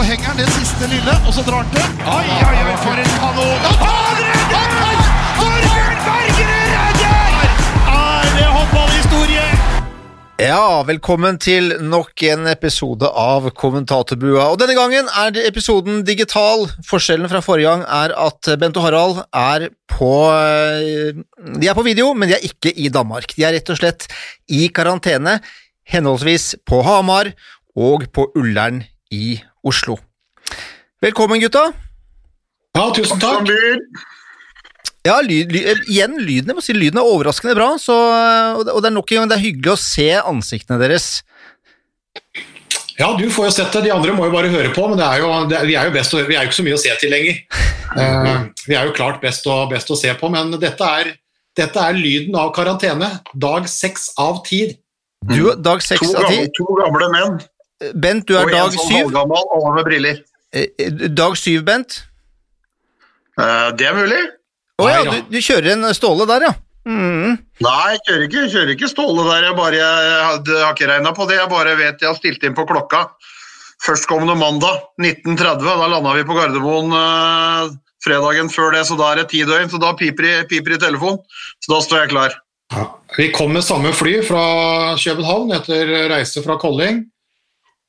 så henger han det siste lille, og så drar han til. Oi, oi, oi, for en kanon! Han redder! Torbjørn Bergerud redder! Er det håndballhistorie? Ja, velkommen til nok en episode av Kommentatorbua. Og denne gangen er episoden digital. Forskjellen fra forrige gang er at Bent og Harald er på eh, De er på video, men de er ikke i Danmark. De er rett og slett i karantene, henholdsvis på Hamar og på Ullern i Oslo. Velkommen, gutta. Ja, tusen takk. Ja, lyd, ly, eh, igjen, lyden, jeg må si, lyden er overraskende bra, så, og det er nok en gang det er hyggelig å se ansiktene deres. Ja, du får jo sett det, de andre må jo bare høre på, men det er jo, det, vi, er jo best, å- vi er jo ikke så mye å se til lenger. Uh, vi er jo klart best å, best å se på, men dette er, dette er lyden av karantene. Dag seks av ti. Du, dag seks av ti. to gamle menn Bent, du er og en dag sånn syv. halvgammal og med briller. Eh, eh, Dag syv, Bent. Uh, det er mulig. Å ja, du, du kjører en Ståle der, ja. Mm. Nei, jeg kjører ikke, jeg kjører ikke Ståle der. Jeg, bare, jeg, har ikke regna på det. Jeg bare vet jeg har stilt inn på klokka. Førstkommende mandag 1930. Da landa vi på Gardermoen uh, fredagen før det, så da er det ti døgn. Så da piper det piper i telefon. Så da står jeg klar. Ja. Vi kom med samme fly fra København etter reise fra Kolling.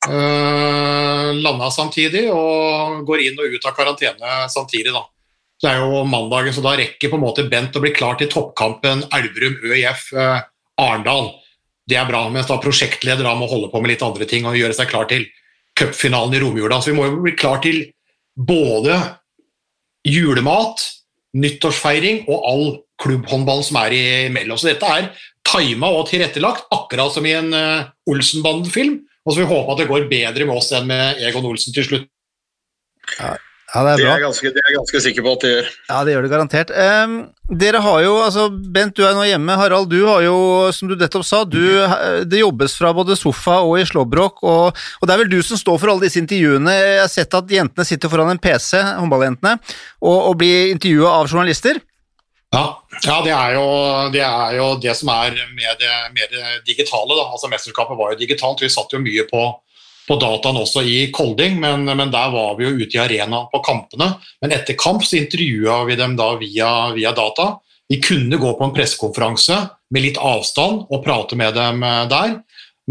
Uh, landa samtidig og går inn og ut av karantene samtidig. da. Det er jo mandagen, så da rekker på en måte Bent å bli klar til toppkampen Elverum ØIF eh, Arendal. Det er bra, mens da prosjektleder da må holde på med litt andre ting og gjøre seg klar til cupfinalen i romjula. Så vi må jo bli klar til både julemat, nyttårsfeiring og all klubbhåndballen som er imellom. Så dette er tima og tilrettelagt, akkurat som i en uh, Olsenbanden-film. Og så får vi håpe at det går bedre med oss enn med Egon Olsen til slutt. Ja, det er Det er ganske, det er jeg ganske sikker på at det gjør. Ja, det gjør det garantert. Um, dere har jo, altså Bent, du er nå hjemme. Harald, du har jo, som du nettopp sa, du, det jobbes fra både sofa og i slåbrok, og, og det er vel du som står for alle disse intervjuene. Jeg har sett at jentene sitter foran en PC, håndballjentene, og, og blir intervjua av journalister. Ja, ja det, er jo, det er jo det som er med det, med digitale. Da. Altså Mesterskapet var jo digitalt. Vi satt jo mye på, på dataen også i Kolding, men, men der var vi jo ute i arena på kampene. Men etter kamp så intervjua vi dem da via, via data. Vi kunne gå på en pressekonferanse med litt avstand og prate med dem eh, der.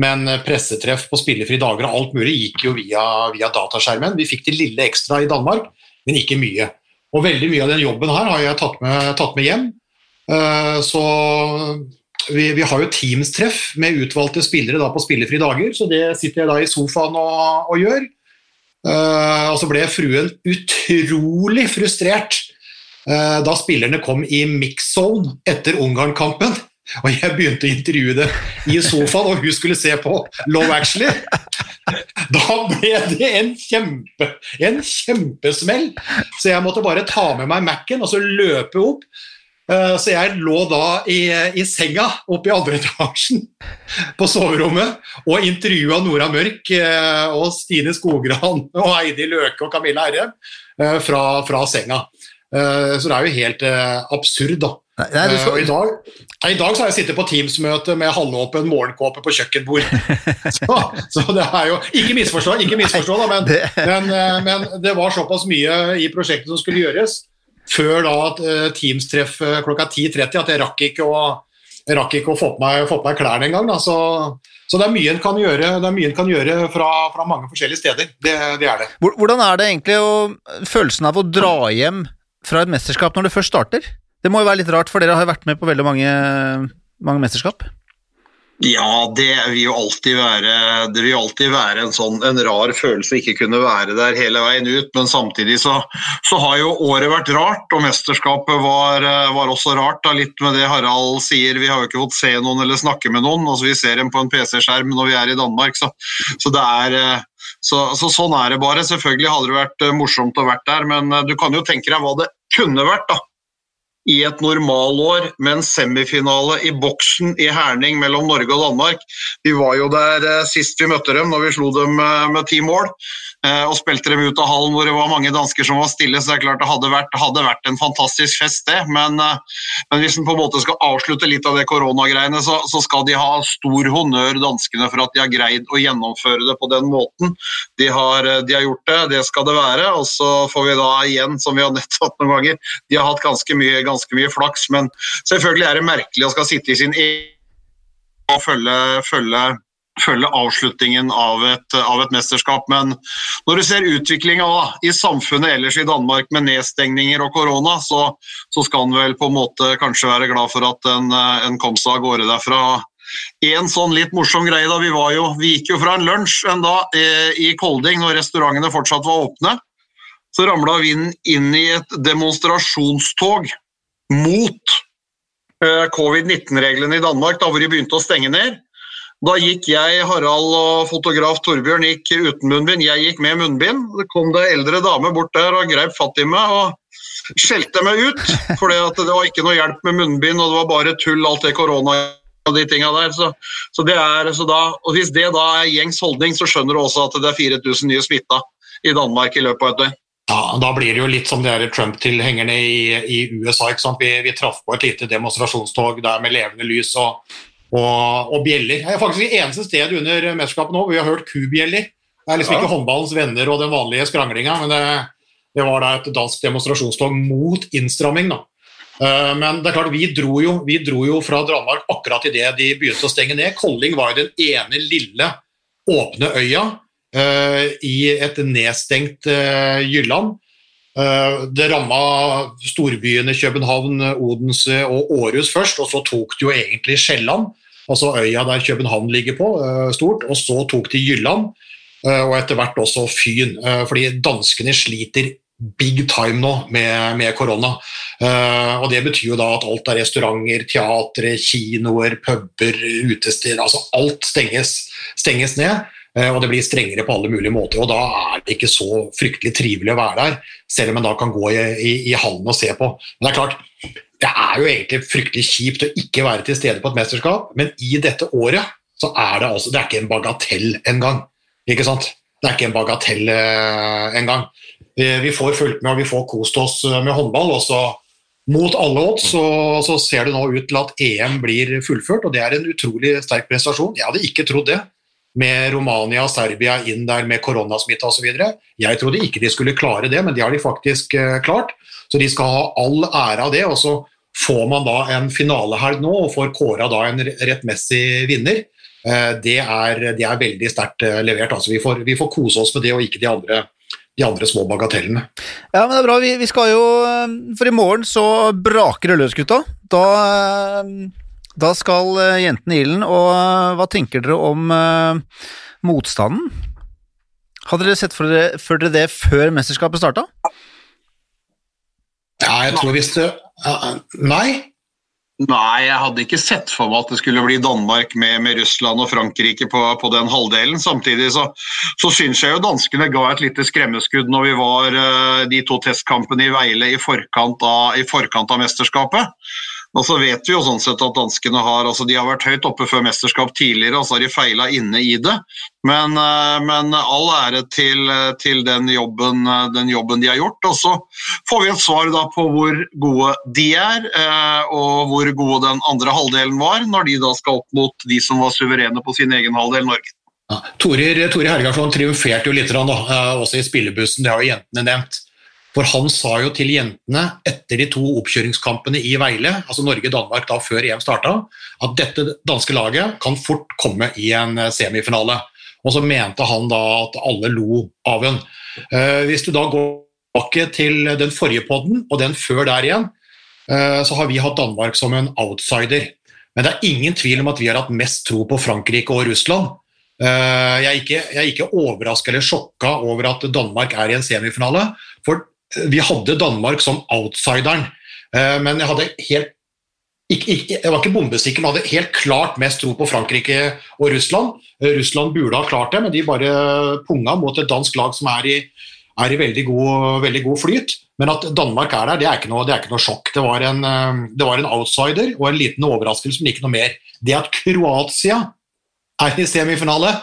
Men eh, pressetreff på spillefrie dager og alt mulig gikk jo via, via dataskjermen. Vi fikk det lille ekstra i Danmark, men ikke mye. Og veldig mye av den jobben her har jeg tatt med, tatt med hjem. Eh, Så vi, vi har jo Teams-treff med utvalgte spillere da på spillefrie dager, så det sitter jeg da i sofaen og, og gjør. Eh, Og så ble fruen utrolig frustrert eh, da spillerne kom i mix-zone etter Ungarn-kampen. Og jeg begynte å intervjue det i sofaen, og hun skulle se på Love Actually. Da ble det en, kjempe, en kjempesmell, så jeg måtte bare ta med meg Mac-en og så løpe opp. Eh, Så jeg lå da i, i senga oppe i andre etasjen på soverommet og intervjua Nora Mørk eh, og Stine Skogran og Heidi Løke og Camilla Herrem eh, fra, fra senga. Så det er jo helt absurd, da. Nei, nei, du Eh, skal, i, dag, I dag så har jeg sittet på Teams-møte med halvåpen morgenkåpe på kjøkkenbord. Så, så det er jo Ikke misforstå, ikke misforstå da, men, det, men, eh, men det var såpass mye i prosjektet som skulle gjøres før da at Teams-treff eh, klokka 10.30 at jeg rakk ikke å, rakk ikke å få på meg, få på meg klærne engang. Så, så det er mye en kan gjøre, det er mye en kan gjøre fra, fra mange forskjellige steder. Det, det er det. hvordan er det egentlig å, følelsen av å dra hjem fra et mesterskap når det først starter? Det må jo være litt rart, for dere har vært med på veldig mange, mange mesterskap. Ja, det vil jo alltid være, vil alltid være en, sånn, en rar følelse å ikke kunne være der hele veien ut, men samtidig så, så har jo året vært rart, og mesterskapet var, var også rart, da, litt med det Harald sier. Vi har jo ikke fått se noen eller snakke med noen, altså vi ser dem på en PC-skjerm når vi er i Danmark, så, så det er så, så sånn er det bare. Selvfølgelig hadde det vært eh, morsomt å vært der, men eh, du kan jo tenke deg hva det kunne vært, da i et normalår med en semifinale i boksen i Herning mellom Norge og Danmark. Vi var jo der eh, sist vi møtte dem, når vi slo dem eh, med ti mål. Eh, og spilte dem ut av hallen hvor det var mange dansker som var stille, så det er klart det hadde vært, hadde vært en fantastisk fest, det. Men, eh, men hvis en på en måte skal avslutte litt av det koronagreiene, så, så, skal de ha stor honnør, danskene, for at de har greid å gjennomføre det på den måten. De har, eh, de har gjort det, det skal det være. Og så får vi da igjen, som vi har nettopp noen ganger, de har hatt ganske mye, ganske mye flaks, men selvfølgelig er det merkelig å skal sitte i sin egen og følge, følge følge avslutningen av et, av et, mesterskap. Men når du ser utviklinga i samfunnet ellers i Danmark med nedstengninger og korona, så, så skal en vel på en måte kanskje være glad for at en, en kom seg av gårde derfra. En sånn litt morsom greie da, vi, jo, vi gikk jo fra en lunsj en dag eh, i Kolding når restaurantene fortsatt var åpne. Så ramla vi inn i et demonstrasjonstog mot eh, covid-19-reglene i Danmark, da hvor de begynte å stenge ned. Da gikk jeg, Harald og fotograf Torbjørn gikk uten munnbind. Jeg gikk med munnbind. Det kom det eldre dame bort der og greip fatt i meg og skjelte meg ut. For det var ikke noe hjelp med munnbind, og det var bare tull, alt det korona og de tinga der. Så, så, det er, så da, og Hvis det da er gjengs holdning, så skjønner du også at det er 4000 nye smitta i Danmark i løpet av et døgn. Ja, Da blir det jo litt som de Trump-tilhengerne i, i, USA. ikke sant? Vi, vi traff på et lite demonstrasjonstog der med levende lys og og, og bjeller. Det er faktisk det eneste sted under mesterskapet nå hvor vi har hørt kubjeller. Det er liksom ja. ikke håndballens venner og den vanlige skranglinga, men det, det var da et dansk demonstrasjonstog mot innstramming. da. Eh, men det er klart, vi dro jo, vi dro jo fra Danmark akkurat idet de begynte å stenge ned. Kolding var jo den ene lille åpne øya uh, i et nedstengt uh, Jylland. Uh, det ramma storbyene København, Odense og Århus først, og så tok det jo egentlig Sjælland altså øya der København ligger på, eh, stort. Og så tok de Jylland, eh, og etter hvert også Fyn. Eh, fordi danskene sliter big time nå med, med korona. og Det betyr jo da at alt av restauranter, teatre, kinoer, puber, utesteder altså Alt stenges, stenges ned. Og det blir strengere på alle mulige måter. og Da er det ikke så fryktelig trivelig å være der, selv om en da kan gå i, i, i hallen og se på. Men det er klart, det er jo egentlig fryktelig kjipt å ikke være til stede på et mesterskap, men i dette året så er det altså Det er ikke en bagatell engang. Ikke sant? Det er ikke en bagatell eh, engang. Vi, vi får fulgt med og vi får kost oss eh, med håndball. og så mot alle odds så, så, ser det nå ut til at EM blir fullført, og det er en utrolig sterk prestasjon. Jeg hadde ikke trodd det, med Romania og Serbia inn der med koronasmitte osv. Jeg trodde ikke de skulle klare det, men det har de faktisk uh, klart. Så de skal ha all ære av det. og så Får man da en finalehelg nå og får kåra da en rettmessig vinner, eh, det er, det er veldig sterkt eh, levert. Altså, vi, får, vi, får, kose oss med det, og ikke de andre, de andre små bagatellene. Ja, men det er bra. Vi, vi, skal jo eh, For i morgen så braker det løs, gutta. Da, da skal jentene i ilden. Og hva tenker dere om motstanden? Hadde dere sett for dere, for dere det før mesterskapet starta? Ja, jeg tror hvis det Nei? Nei, jeg hadde ikke sett for meg at det skulle bli Danmark med, med Russland og Frankrike på, på den halvdelen. Samtidig så, så syns jeg jo danskene ga et lite skremmeskudd når vi var uh, de to testkampene i Veile i forkant av, i forkant av mesterskapet. Og så vet vi jo sånn sett at danskene har altså de har vært høyt oppe før mesterskap tidligere, og så har de feila inne i det. Men, eh, men all ære til, til den, jobben, den, jobben, de har gjort. Og så får vi et svar da på hvor gode de er, eh, og hvor gode den andre halvdelen var, når de da skal opp mot de som var suverene på sin egen halvdel, Norge. Ja, Tore, Hergarsson triumferte jo litt da, eh, også i spillebussen, det har jo jentene nevnt. For han sa jo til jentene etter de to oppkjøringskampene i Veile, altså Norge-Danmark da før EM starta, at dette danske laget kan fort komme i en eh, semifinale. Og så mente han da at alle lo av en. Eh, hvis du da går tilbake til den forrige podden og den før der igjen, eh, så har vi hatt Danmark som en outsider. Men det er ingen tvil om at vi har hatt mest tro på Frankrike og Russland. Jeg er ikke, jeg ikke overraska eller sjokka over at Danmark er i en semifinale. For vi hadde Danmark som outsideren, eh, men jeg hadde helt jeg var ikke bombesikker, men hadde helt klart mest tro på Frankrike og Russland. Eh, Russland burde ha klart det, men de bare punga mot et dansk lag som er i, er i veldig, god, veldig, god, flyt. Men at Danmark er der, det er ikke noe, er ikke noe sjokk. Det var, en, eh, det var, en, outsider og en liten overraskelse, men ikke noe mer. Det at Kroatia er i semifinale,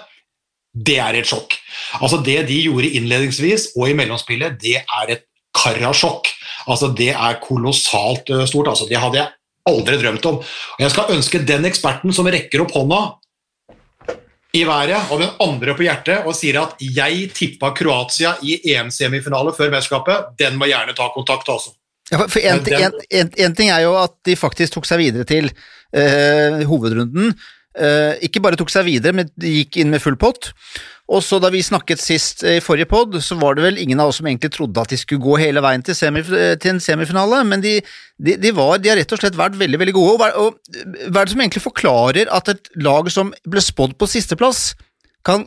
det er et sjokk. Altså Det de gjorde innledningsvis og i mellomspillet, det er et karasjokk. Altså Det er kolossalt eh, stort. Altså Det hadde jeg aldri drømt om. Og Jeg skal ønske den eksperten som rekker opp hånda i været og den andre på hjertet og sier at 'jeg tippa Kroatia i EM-semifinale før mesterskapet', den må gjerne ta kontakt, altså. Ja, for en, en, en, en, ting er jo at de faktisk tok seg videre til eh, hovedrunden. Eh, ikke bare tok seg videre, men de gikk inn med full pott. Og så Da vi snakket sist i forrige pod, så var det vel ingen av oss som egentlig trodde at de skulle gå hele veien til, semif til en semifinale, men de, de, de, var, de, har rett og slett vært veldig veldig gode. Og hva, er det som egentlig forklarer at et lag som ble spådd på sisteplass, kan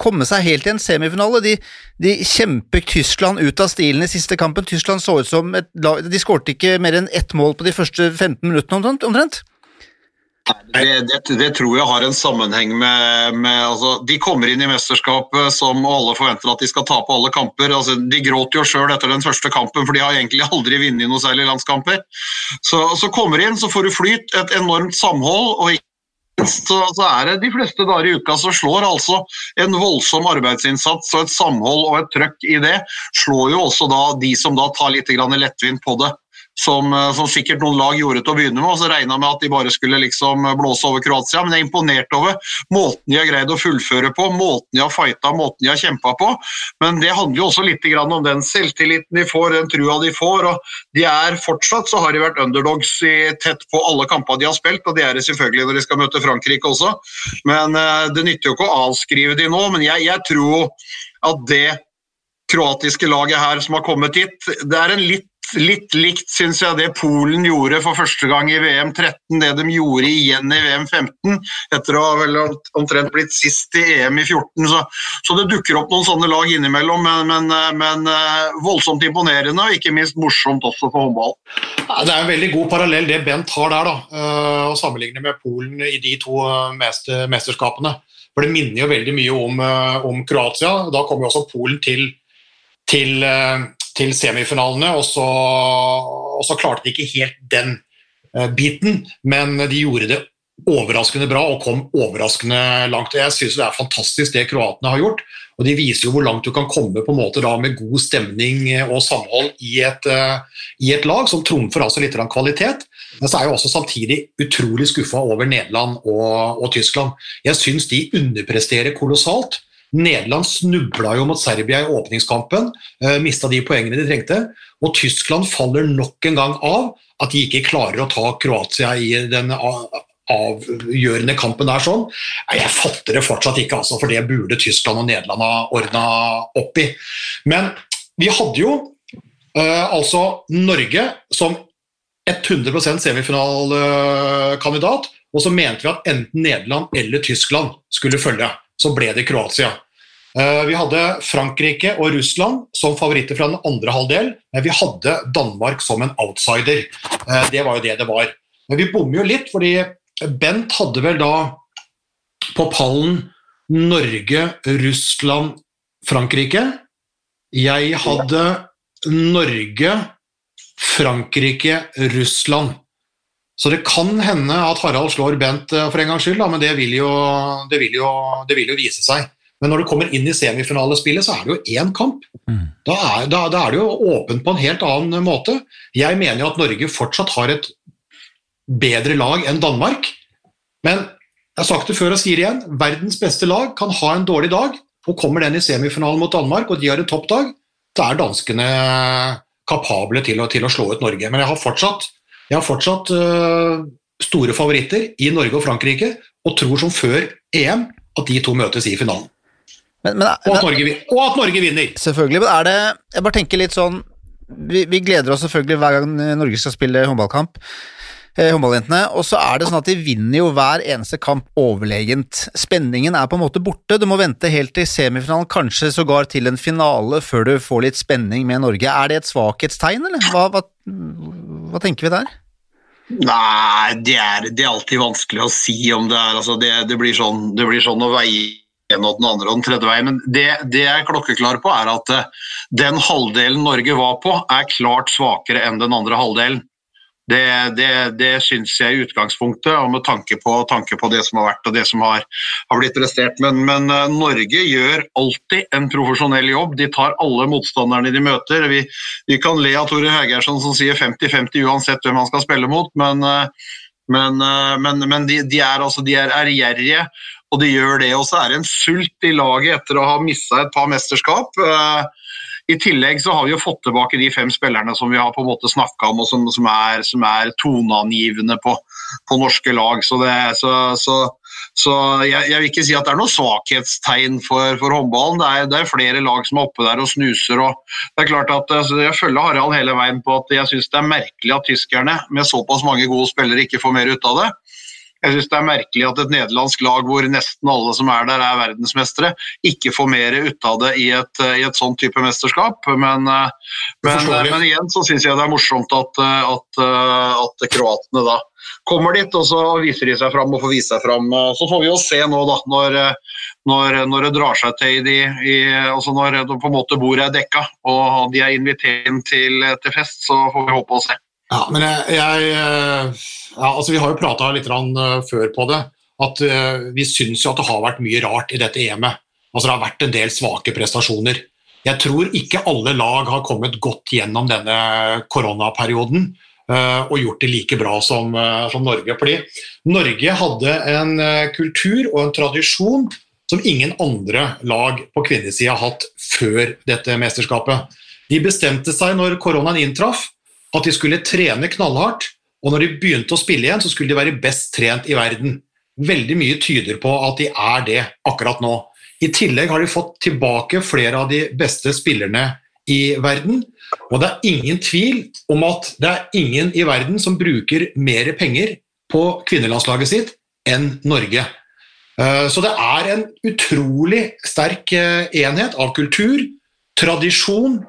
komme seg helt til en semifinale. De, de, kjemper Tyskland ut av stilen i siste kampen. Tyskland så ut som et lag De skårte ikke mer enn ett mål på de første 15 minuttene omtrent. Det, det, det, tror jeg har en sammenheng med, med altså, De kommer inn i mesterskapet som alle forventer at de skal tape alle kamper. Altså, de gråter jo sjøl etter den første kampen, for de har egentlig aldri vunnet noe særlig landskamper. Så, så kommer de inn, så får du flyt, et enormt samhold. og så, så, er det de fleste dager i uka så slår altså en voldsom arbeidsinnsats og et samhold og et trøkk i det, slår jo også da de som da tar litt lettvint på det som, eh, som, sikkert noen lag gjorde til å begynne med. og Så regna med at de bare skulle liksom blåse over Kroatia, men jeg er imponert over måten de har greid å fullføre på, måten de har fighta, måten de har kjempa på. Men det handler jo også litt om den selvtilliten de får, den trua de får. og de er Fortsatt så har de vært underdogs i tett på alle kampene de har spilt, og det er det selvfølgelig når de skal møte Frankrike også. Men uh, Det nytter jo ikke å avskrive de nå, men jeg, jeg tror at det kroatiske laget her som har kommet hit, det er en litt litt likt, syns jeg, det Polen gjorde for første gang i VM 13, det de gjorde igjen i VM 15, etter å ha vel omtrent blitt sist i EM i 14. Så, så det dukker opp noen sånne lag innimellom, men, men, men eh, voldsomt imponerende og ikke minst morsomt også for håndball. Det er en veldig god parallell det Bent har der, da, eh, å sammenligne med Polen i de to eh, mesterskapene. For Det minner jo veldig mye om, om Kroatia. Da kom jo også Polen til, til til semifinalene, og så, og så, klarte de ikke helt den uh, biten, men de gjorde det overraskende bra og kom overraskende langt. Jeg synes det er fantastisk det kroatene har gjort, og de viser jo hvor langt du kan komme på en måte da med god stemning og samhold i et, uh, i et lag, som trumfer altså litt kvalitet. Men så er jeg også samtidig utrolig skuffa over Nederland og, og Tyskland. Jeg syns de underpresterer kolossalt. Nederland snubla jo mot Serbia i åpningskampen, eh, mista de poengene de trengte. Og Tyskland faller nok en gang av at de ikke klarer å ta Kroatia i den avgjørende kampen der sånn. Jeg fatter det fortsatt ikke, altså, for det burde Tyskland og Nederland ha ordna opp i. Men vi hadde jo eh, altså Norge som 100% semifinalekandidat, og så mente vi at enten Nederland eller Tyskland skulle følge så ble det Kroatia. Eh, vi hadde Frankrike og Russland som favoritter fra den andre halvdel, men vi hadde Danmark som en outsider. Eh, det var jo det det var. Men vi bommer jo litt, fordi Bent hadde vel da på pallen Norge, Russland, Frankrike. Jeg hadde Norge, Frankrike, Russland. Så det kan hende at Harald slår Bent eh, for en gangs skyld, da, men det vil, jo, det, vil jo, det vil, jo, vise seg. Men når du kommer inn i semifinalespillet, så er det jo én kamp. Mm. Da, er, da, da, er, det jo åpent på en helt annen måte. Jeg mener jo at Norge fortsatt har et bedre lag enn Danmark. Men jeg har sagt det før og sier igjen, verdens beste lag kan ha en dårlig dag, og kommer den i semifinalen mot Danmark, og de har en toppdag, da er danskene kapable til å, til å slå ut Norge. Men jeg har fortsatt jeg har fortsatt uh, store favoritter i Norge og Frankrike, og tror som før EM at de to møtes i finalen. Men, men, og, at Norge, og, at Norge, vinner! Selvfølgelig, men er det Jeg bare tenker litt sånn vi, vi gleder oss selvfølgelig hver gang Norge skal spille håndballkamp. Eh, håndballjentene, og så er det sånn at de vinner jo hver eneste kamp overlegent. Spenningen er på en måte borte, du må vente helt til semifinalen, kanskje sågar til en finale, før du får litt spenning med Norge. Er det et svakhetstegn, eller? Hva, hva, hva tenker vi der? Nei, det er, det er, alltid vanskelig å si om det er altså det, det, blir sånn, det, blir sånn, å veie en og den andre og den tredje veien. Men det, det jeg er klokkeklar på, er at uh, den halvdelen Norge var på, er klart svakere enn den andre halvdelen. Det, det, det syns jeg i utgangspunktet, og med tanke på, tanke på, det som har vært og det som har, har blitt prestert. Men, men, eh, Norge gjør alltid en profesjonell jobb. De tar alle motstanderne de møter. Vi, vi kan le av Tore Haugersson som sier 50-50 uansett hvem han skal spille mot, men, men, men, eh, men de, de, er, altså. Og de gjør det, og så er det en sult i laget etter å ha mista et par mesterskap. Uh, i tillegg så har vi jo fått tilbake de fem spillerne som vi har på en måte snakka om, og som, som, er, som er toneangivende på, på, norske lag. Så, det, så, så, så jeg, jeg, vil ikke si at det er noe svakhetstegn for, for håndballen. Det er, det er, flere lag som er oppe der og snuser. og det er klart at altså, Jeg følger Harald hele veien på at jeg syns det er merkelig at tyskerne med såpass mange gode spillere ikke får mer ut av det. Jeg syns det er merkelig at et nederlandsk lag hvor nesten alle som er der, er verdensmestere, ikke får mer ut av det i et, i et sånn type mesterskap. Men, eh, men, men igjen så syns jeg det er morsomt at, at, at kroatene da kommer dit, og så viser de seg fram og får vise seg fram. Så får vi jo se nå, da, når, når, når det drar seg til i de i, altså Når på en måte bordet er dekka og de er invitert til, til fest, så får vi håpe å se. Ja, men jeg, jeg ja, altså Vi har jo prata litt uh, før på det. At uh, Vi syns at det har vært mye rart i dette EM-et. Altså, det har vært en del svake prestasjoner. Jeg tror ikke alle lag har kommet godt gjennom denne koronaperioden og gjort det like bra som, som, Norge. Fordi Norge hadde en kultur og en tradisjon som ingen andre lag på kvinnesida har hatt før dette mesterskapet. De bestemte seg når koronaen inntraff at de skulle trene knallhardt, og når de begynte å spille igjen, så skulle de være best trent i verden. Veldig mye tyder på at de er det akkurat nå. I tillegg har de fått tilbake flere av de beste spillerne i verden. Og det er ingen tvil om at det er ingen i verden som bruker mer penger på kvinnelandslaget sitt enn Norge. Eh, så det er en utrolig sterk eh, enhet av kultur, tradisjon,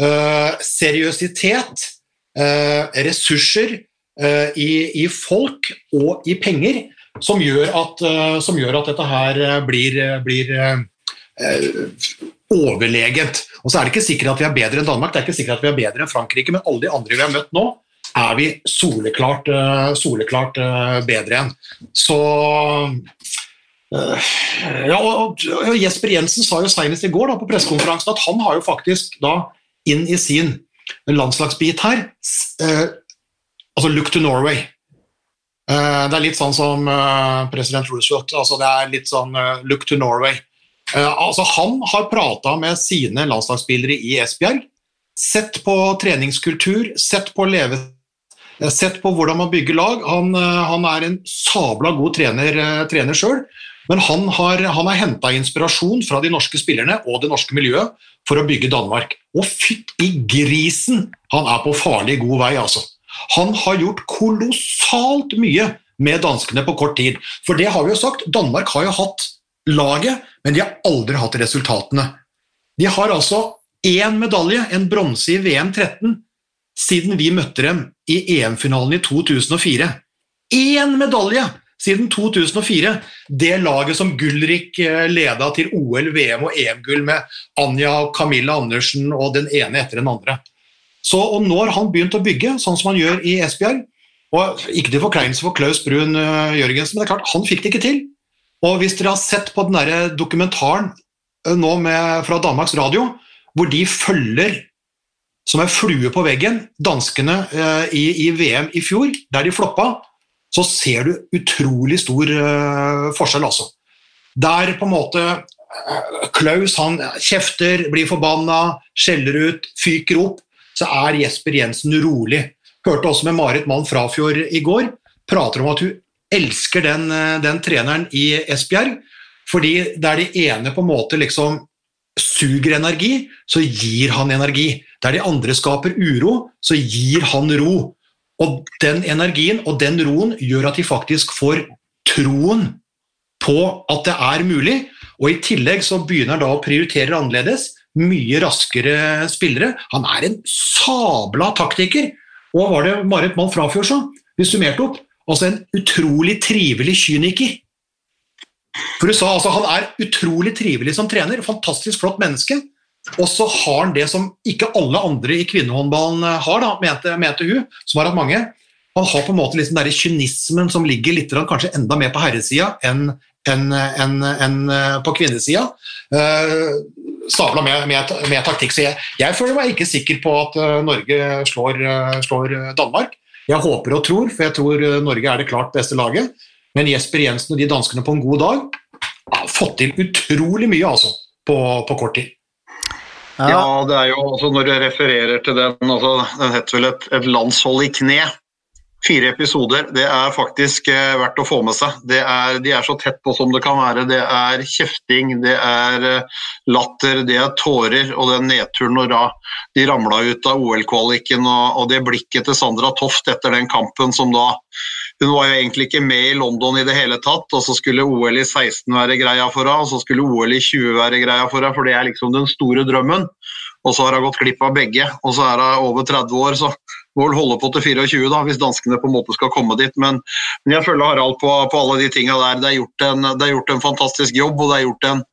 eh, seriøsitet ressurser eh, i, i, folk og i penger som gjør at, eh, som gjør at dette her blir, blir overlegent. Og så er det ikke sikkert at vi er bedre enn Danmark, det er ikke sikkert at vi er bedre enn Frankrike, men alle de andre vi har møtt nå, er vi soleklart, soleklart bedre enn. Så ja, og, Jesper Jensen sa jo senest i går da, på pressekonferansen at han har jo faktisk da inn i sin landslagsbit her. Eh, altså look to Norway. Eh, det er litt sånn som eh, president Roosevelt. altså Det er litt sånn look to Norway. altså Han har prata med sine landslagsspillere i Esbjerg. Sett på treningskultur, sett på leve Sett på hvordan man bygger lag. Han, han er en sabla god trener, trener sjøl. Men han har, han har henta inspirasjon fra de norske spillerne og det norske miljøet for å bygge Danmark. Og fytt i grisen, han er på farlig god vei, altså. Han har gjort kolossalt mye med danskene på kort tid. For det har vi jo sagt, Danmark har jo hatt laget, men de har aldri hatt resultatene. De har altså én medalje, en bronse i VM 13, siden vi møtte dem i EM-finalen i 2004. Én medalje! Siden 2004. Det laget som Gulrik eh, leda til OL, VM og EM-gull med Anja og Camilla Andersen og den ene etter den andre. Så, og Nå har han begynt å bygge, sånn som han gjør i Esbjerg. Og Ikke til forkleinelse for Klaus Brun uh, Jørgensen, men det er klart, han fikk det ikke til. Og Hvis dere har sett på den der dokumentaren uh, nå med, fra Danmarks Radio, hvor de følger som er flue på veggen danskene eh, i, i, VM i fjor, der de floppa, så ser du utrolig stor uh, forskjell, altså. Der på en måte uh, Klaus han kjefter, blir forbanna, skjeller ut, fyker opp, så er Jesper Jensen rolig. Hørte også med Marit Mann Frafjord i går. Prater om at hun elsker den, uh, den treneren i Esbjerg, fordi der de ene på en måte liksom suger energi, så gir han energi. Der de andre skaper uro, så gir han ro. Og den energien og den roen gjør at de faktisk får troen på at det er mulig, og i tillegg så begynner han da å prioritere annerledes. Mye raskere spillere. Han er en sabla taktiker! Og hva var det Marit Mann Frafjord sa? Vi summerte opp. Altså en utrolig trivelig kyniker. For du sa altså han er utrolig trivelig som trener, fantastisk flott menneske. Og så har han det som ikke alle andre i kvinnehåndballen eh, har, da, mente, mente hun, som har hatt mange. Han har på en måte liksom den kynismen som ligger litt kanskje enda mer på herresida enn enn en, en eh, på kvinnesida. Uh, stabla med, med, med, taktikk. Så jeg, jeg, føler meg ikke sikker på at Norge slår, slår, Danmark. Jeg håper og tror, for jeg tror Norge er det klart beste laget. Men Jesper Jensen og de danskene på en god dag har fått til utrolig mye altså, på, på kort tid. Ja. det er jo altså Når du refererer til den, altså, den heter vel et, et landshold i kne. Fire episoder. Det er faktisk eh, verdt å få med seg. Er, de er så tett på som det kan være. Det er kjefting, det er eh, latter, det er tårer. Og den nedturen når da de ramla ut av OL-kvaliken og, og, det blikket til Sandra Toft etter den kampen som da hun var jo egentlig ikke med i London i det hele tatt, og så skulle OL i 16 være greia for henne, og så skulle OL i 20 være greia for henne, for det er liksom den store drømmen. Og så har hun gått glipp av begge, og så er hun over 30 år, så må vel holde på til 24 da, hvis danskene på en måte skal komme dit. Men, men jeg følger Harald på, på alle de tinga der. Det er, en, det er, gjort en, fantastisk jobb, og det er gjort en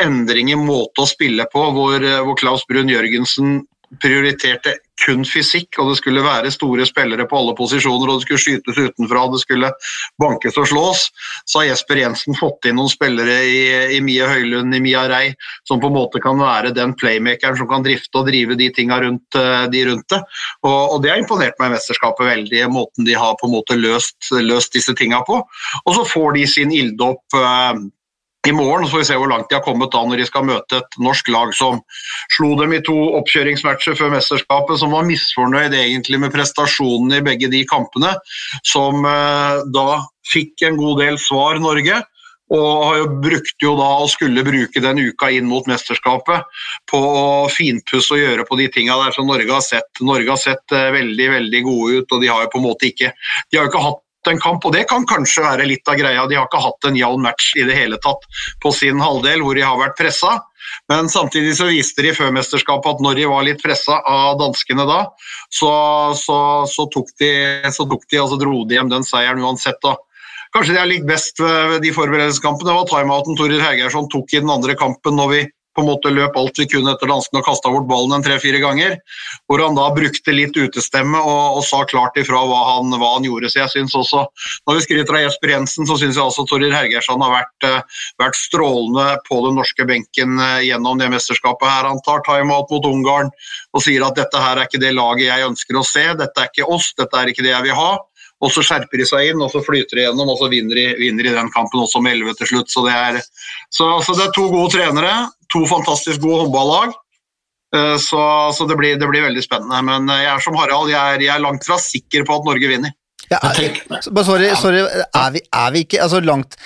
endring i måte å spille på, hvor, hvor Klaus Brun Jørgensen prioriterte kun fysikk, og det skulle være store spillere på alle posisjoner, og det skulle skytes utenfra, og det skulle bankes og slås, så har Jesper Jensen fått inn noen spillere i, i Mie Høylund, i Mia Rei, som på en måte kan være den playmakeren som kan drifte og drive de tinga rundt, eh, de rundt det. Og, og, det har imponert meg i mesterskapet veldig, måten de har på en måte løst, løst disse tinga på. Og så får de sin ilddåp eh, i morgen så får vi se hvor langt de har kommet da når de skal møte et norsk lag som slo dem i to oppkjøringsmatcher før mesterskapet, som var misfornøyd egentlig med prestasjonene i begge de kampene. Som eh, da fikk en god del svar, Norge. Og jo brukt jo da og skulle bruke den uka inn mot mesterskapet på å finpusse og gjøre på de tinga der som Norge har sett. Norge har sett eh, veldig veldig gode ut, og de har jo på en måte ikke De har jo ikke hatt en kamp, og det kan kanskje være litt av greia. De har ikke hatt en jevn match i det hele tatt på sin halvdel, hvor de har vært pressa. Men samtidig så viste de før mesterskapet at når de var litt pressa av danskene da, så, så, så, tok de, så tok de, altså dro de hjem den seieren uansett. da. Kanskje det er likt best ved de forberedelseskampene var timeouten Torir Hergeirsson tok i den andre kampen når vi på en måte løp alt vi kunne etter danskene og kasta bort ballen en tre-fire ganger. Hvor han da brukte litt utestemme og, og sa klart ifra hva han, hva han, gjorde. Så jeg synes også, Når vi skryter av Jesper Jensen, så syns jeg også Toril Hergersson har vært, uh, vært, strålende på den norske benken uh, gjennom det mesterskapet. her. Han tar timeout mot Ungarn og sier at dette her er ikke det laget jeg ønsker å se, dette er ikke oss, dette er ikke det jeg vil ha. Og så skjerper de seg inn, og så flyter de gjennom, og så vinner de, vinner de den kampen også med 11 til slutt. Så det, er, så, så det er to gode trenere to fantastisk gode håndballag. Eh, så, så det, blir, det, blir, veldig spennende. Men eh, jeg er som Harald, jeg er, jeg er langt fra sikker på at Norge vinner. Ja, sorry, sorry, er vi, er vi ikke altså langt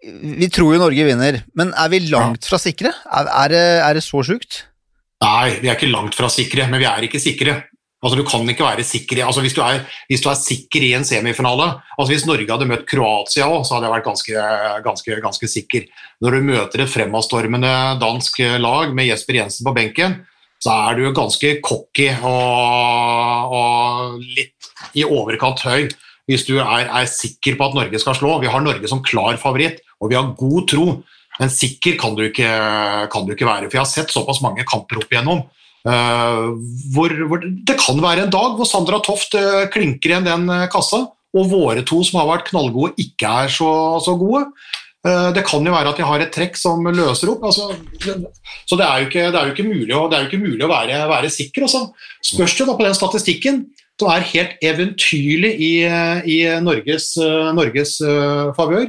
Vi tror jo Norge vinner, men er vi langt fra sikre? Er, er, det, er det så sjukt? Nei, vi er ikke langt fra sikre, men vi er ikke sikre. Altså, du kan ikke være sikker altså, hvis, du er, hvis, du er, sikker i en semifinale altså, Hvis Norge hadde møtt Kroatia òg, så hadde jeg vært ganske, ganske, ganske, sikker. Når du møter et fremadstormende dansk lag med Jesper Jensen på benken, så er du ganske cocky og, og litt i overkant høy hvis du er, er, sikker på at Norge skal slå. Vi har Norge som klar favoritt, og vi har god tro. Men sikker kan du ikke, kan du ikke være. For jeg har sett såpass mange kamper opp igjennom hvor, hvor, det kan være en dag hvor Sandra Toft uh, klinker igjen den uh, kassa, og våre to som har vært knallgode, ikke er så, så gode. det kan jo være at de har et trekk som løser opp. Altså, så det er jo ikke, er jo ikke mulig å, ikke mulig å være, være, sikker. Også. Spørs det da på den statistikken, som er helt eventyrlig i, i Norges, Norges favør.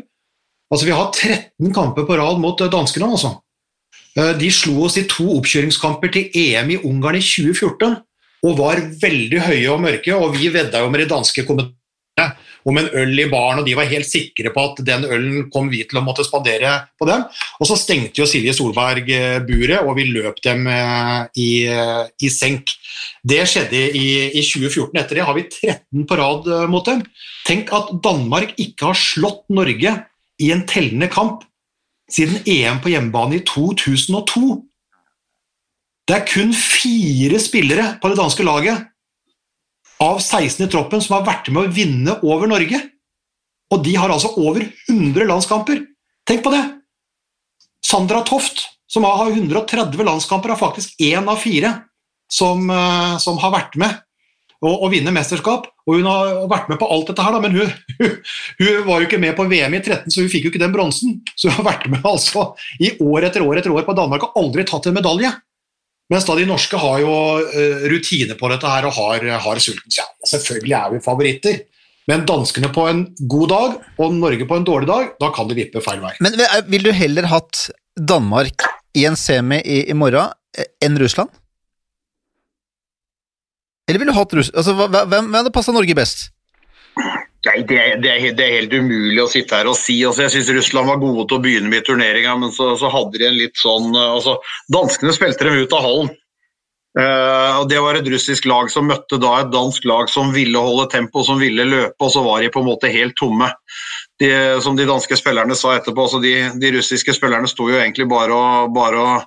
Altså, vi har 13 kamper på rad mot danskene. altså. Eh, de slo oss i to oppkjøringskamper til EM i Ungarn i 2014 og var veldig høye og mørke, og vi vedda jo med de danske kommentarene om en øl i baren, og de var helt sikre på at den ølen kom vi til å måtte spandere på dem. Og så stengte jo Silje Solberg eh, buret, og vi løp dem eh, i, i senk. Det skjedde i, i, 2014. Etter det har vi 13 på rad mot dem. Tenk at Danmark ikke har slått Norge i en tellende kamp siden EM på hjemmebane i 2002. Det er kun fire spillere på det danske laget av 16 i troppen som har vært med å vinne over Norge. Og de har altså over 100 landskamper. Tenk på det! Sandra Toft, som har 130 landskamper, er faktisk én av fire som, eh, som har vært med og, og vinner mesterskap. Og hun har vært med på alt dette her, da, men hun, hun, hun, var jo ikke med på VM i 13, så hun fikk jo ikke den bronsen. Så hun har vært med altså i år etter år etter år på Danmark og aldri tatt en medalje. Mens da de norske har jo uh, rutine på dette her og har, har sulten. Ja, selvfølgelig er vi favoritter. Men danskene på en god dag og Norge på en dårlig dag, da kan det vippe feil vei. Men vil du heller hatt Danmark i en semi i, i morgen enn Russland? Eller ville du hatt russ... Altså, hvem, hvem hadde passa Norge best? Nei, det, det, er, det, er, helt umulig å sitte her og si. Altså, jeg syns Russland var gode til å begynne med i turneringa, men så, så, hadde de en litt sånn eh, altså, Danskene spilte dem ut av hallen. Uh, og Det var et russisk lag som møtte da et dansk lag som ville holde tempo, som ville løpe, og så var de på en måte helt tomme de, som de danske spillerne sa etterpå, så de, de russiske spillerne sto jo egentlig bare og, bare og,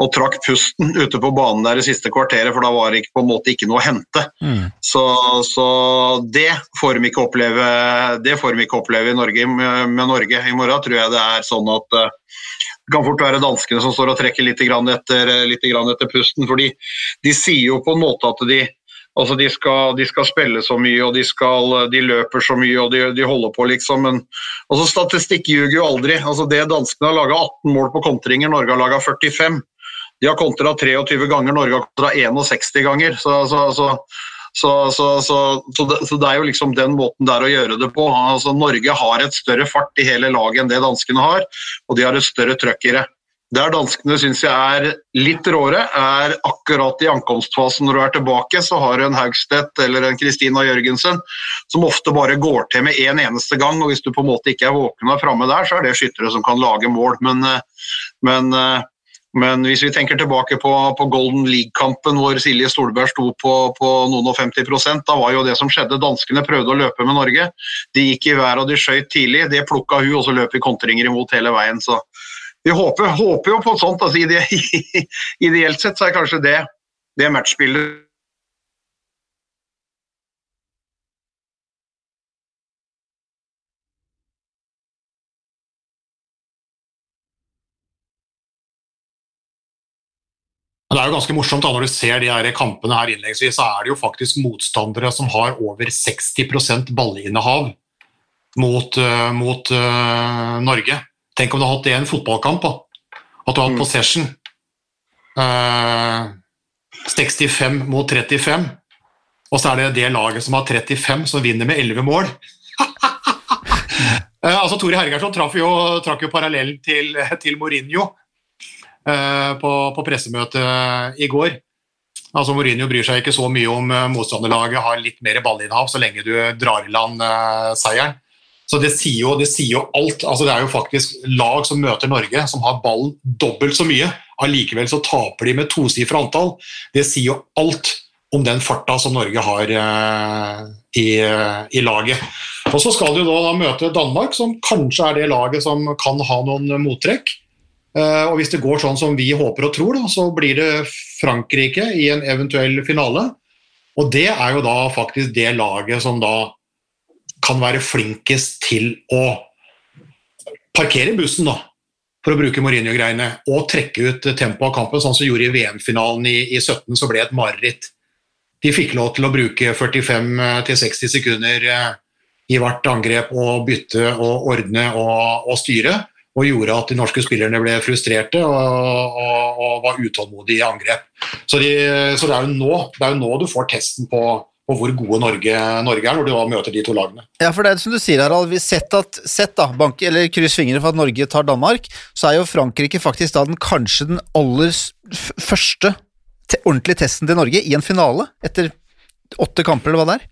og, trakk pusten ute på banen der i siste kvarteret, for da var det ikke, på en måte ikke noe å hente. Mm. Så, så, det får de ikke oppleve det får de ikke oppleve i Norge, med, Norge. I morgen tror jeg det er sånn at uh, det kan fort være danskene som står og trekker litt, etter, litt etter pusten. for de, de sier jo på en måte at de Altså de skal, de skal, spille så mye, og de, skal, de løper så mye, og de, de holder på, liksom. Men altså, statistikk ljuger jo aldri. Altså, det Danskene har laga 18 mål på kontringer, Norge har laga 45. De har kontra 23 ganger, Norge har kontra 61 ganger. Så, så, så, så, det, er jo liksom den måten der å gjøre det på. Altså, Norge har et større fart i hele laget enn det danskene har, og de har et større trøkk i det. Der danskene syns jeg er litt råere, er akkurat i ankomstfasen når du er tilbake, så har du en Haugstedt eller en Kristina Jørgensen som ofte bare går til med én en eneste gang. og Hvis du på en måte ikke er våken og framme der, så er det skyttere som kan lage mål. Men, eh, men, eh, men hvis vi tenker tilbake på, på Golden League-kampen hvor Silje Stolberg sto på, på noen og 50 da var jo det som skjedde Danskene prøvde å løpe med Norge. De gikk i været og de skøyt tidlig. Det plukka hun, og så løp vi kontringer imot hele veien. så vi håper, håper, jo på sånt. Altså, ideelt sett så er kanskje det, det matchbildet Men Det er jo ganske morsomt da, når du ser de her kampene her innleggsvis, så er det jo faktisk motstandere som har over 60 ballinnehav mot, uh, mot uh, Norge. Tenk om du hadde hatt det i en fotballkamp. da. At du har hatt mm. possession. Uh, eh, 65 mot 35. Og så er det det laget som har 35, som vinner med 11 mål. uh, altså Tore Hergersson trakk jo, trakk jo parallellen til, til Mourinho uh, på, på pressemøtet i går. Altså Mourinho bryr seg ikke så mye om motstanderlaget har litt mer ballinnhav så lenge du drar i land seieren. Så det sier, jo, det sier jo, alt. Altså, det er jo faktisk lag som møter Norge, som har ballen dobbelt så mye. Allikevel så taper de med tosifra antall. Det sier jo alt om den farta som Norge har eh, i, i, laget. Og Så skal de jo da, da, møte Danmark, som kanskje er det laget som kan ha noen mottrekk. Eh, og Hvis det går sånn som vi håper og tror, da, så blir det Frankrike i en eventuell finale. Og det er jo da faktisk det laget som da kan være flinkest til å parkere bussen, da, for å bruke Mourinho-greiene, og trekke ut tempoet av kampen, sånn som gjorde i VM-finalen i, i 17, så ble det et mareritt. De fikk lov til å bruke 45-60 sekunder eh, i hvert angrep og bytte og ordne og, og, styre, og gjorde at de norske spillerne ble frustrerte og, og, og var utålmodige i angrep. Så, de, så det, er nå, det, er jo nå, du får testen på, på hvor gode Norge, Norge, er når du møter de to lagene. Ja, for det er som du sier, Harald. Vi sett at, sett da, bank, eller kryss fingre for at Norge tar Danmark, så er jo Frankrike faktisk da den kanskje den aller første te ordentlige testen til Norge i en finale, etter åtte kamper, eller hva det er.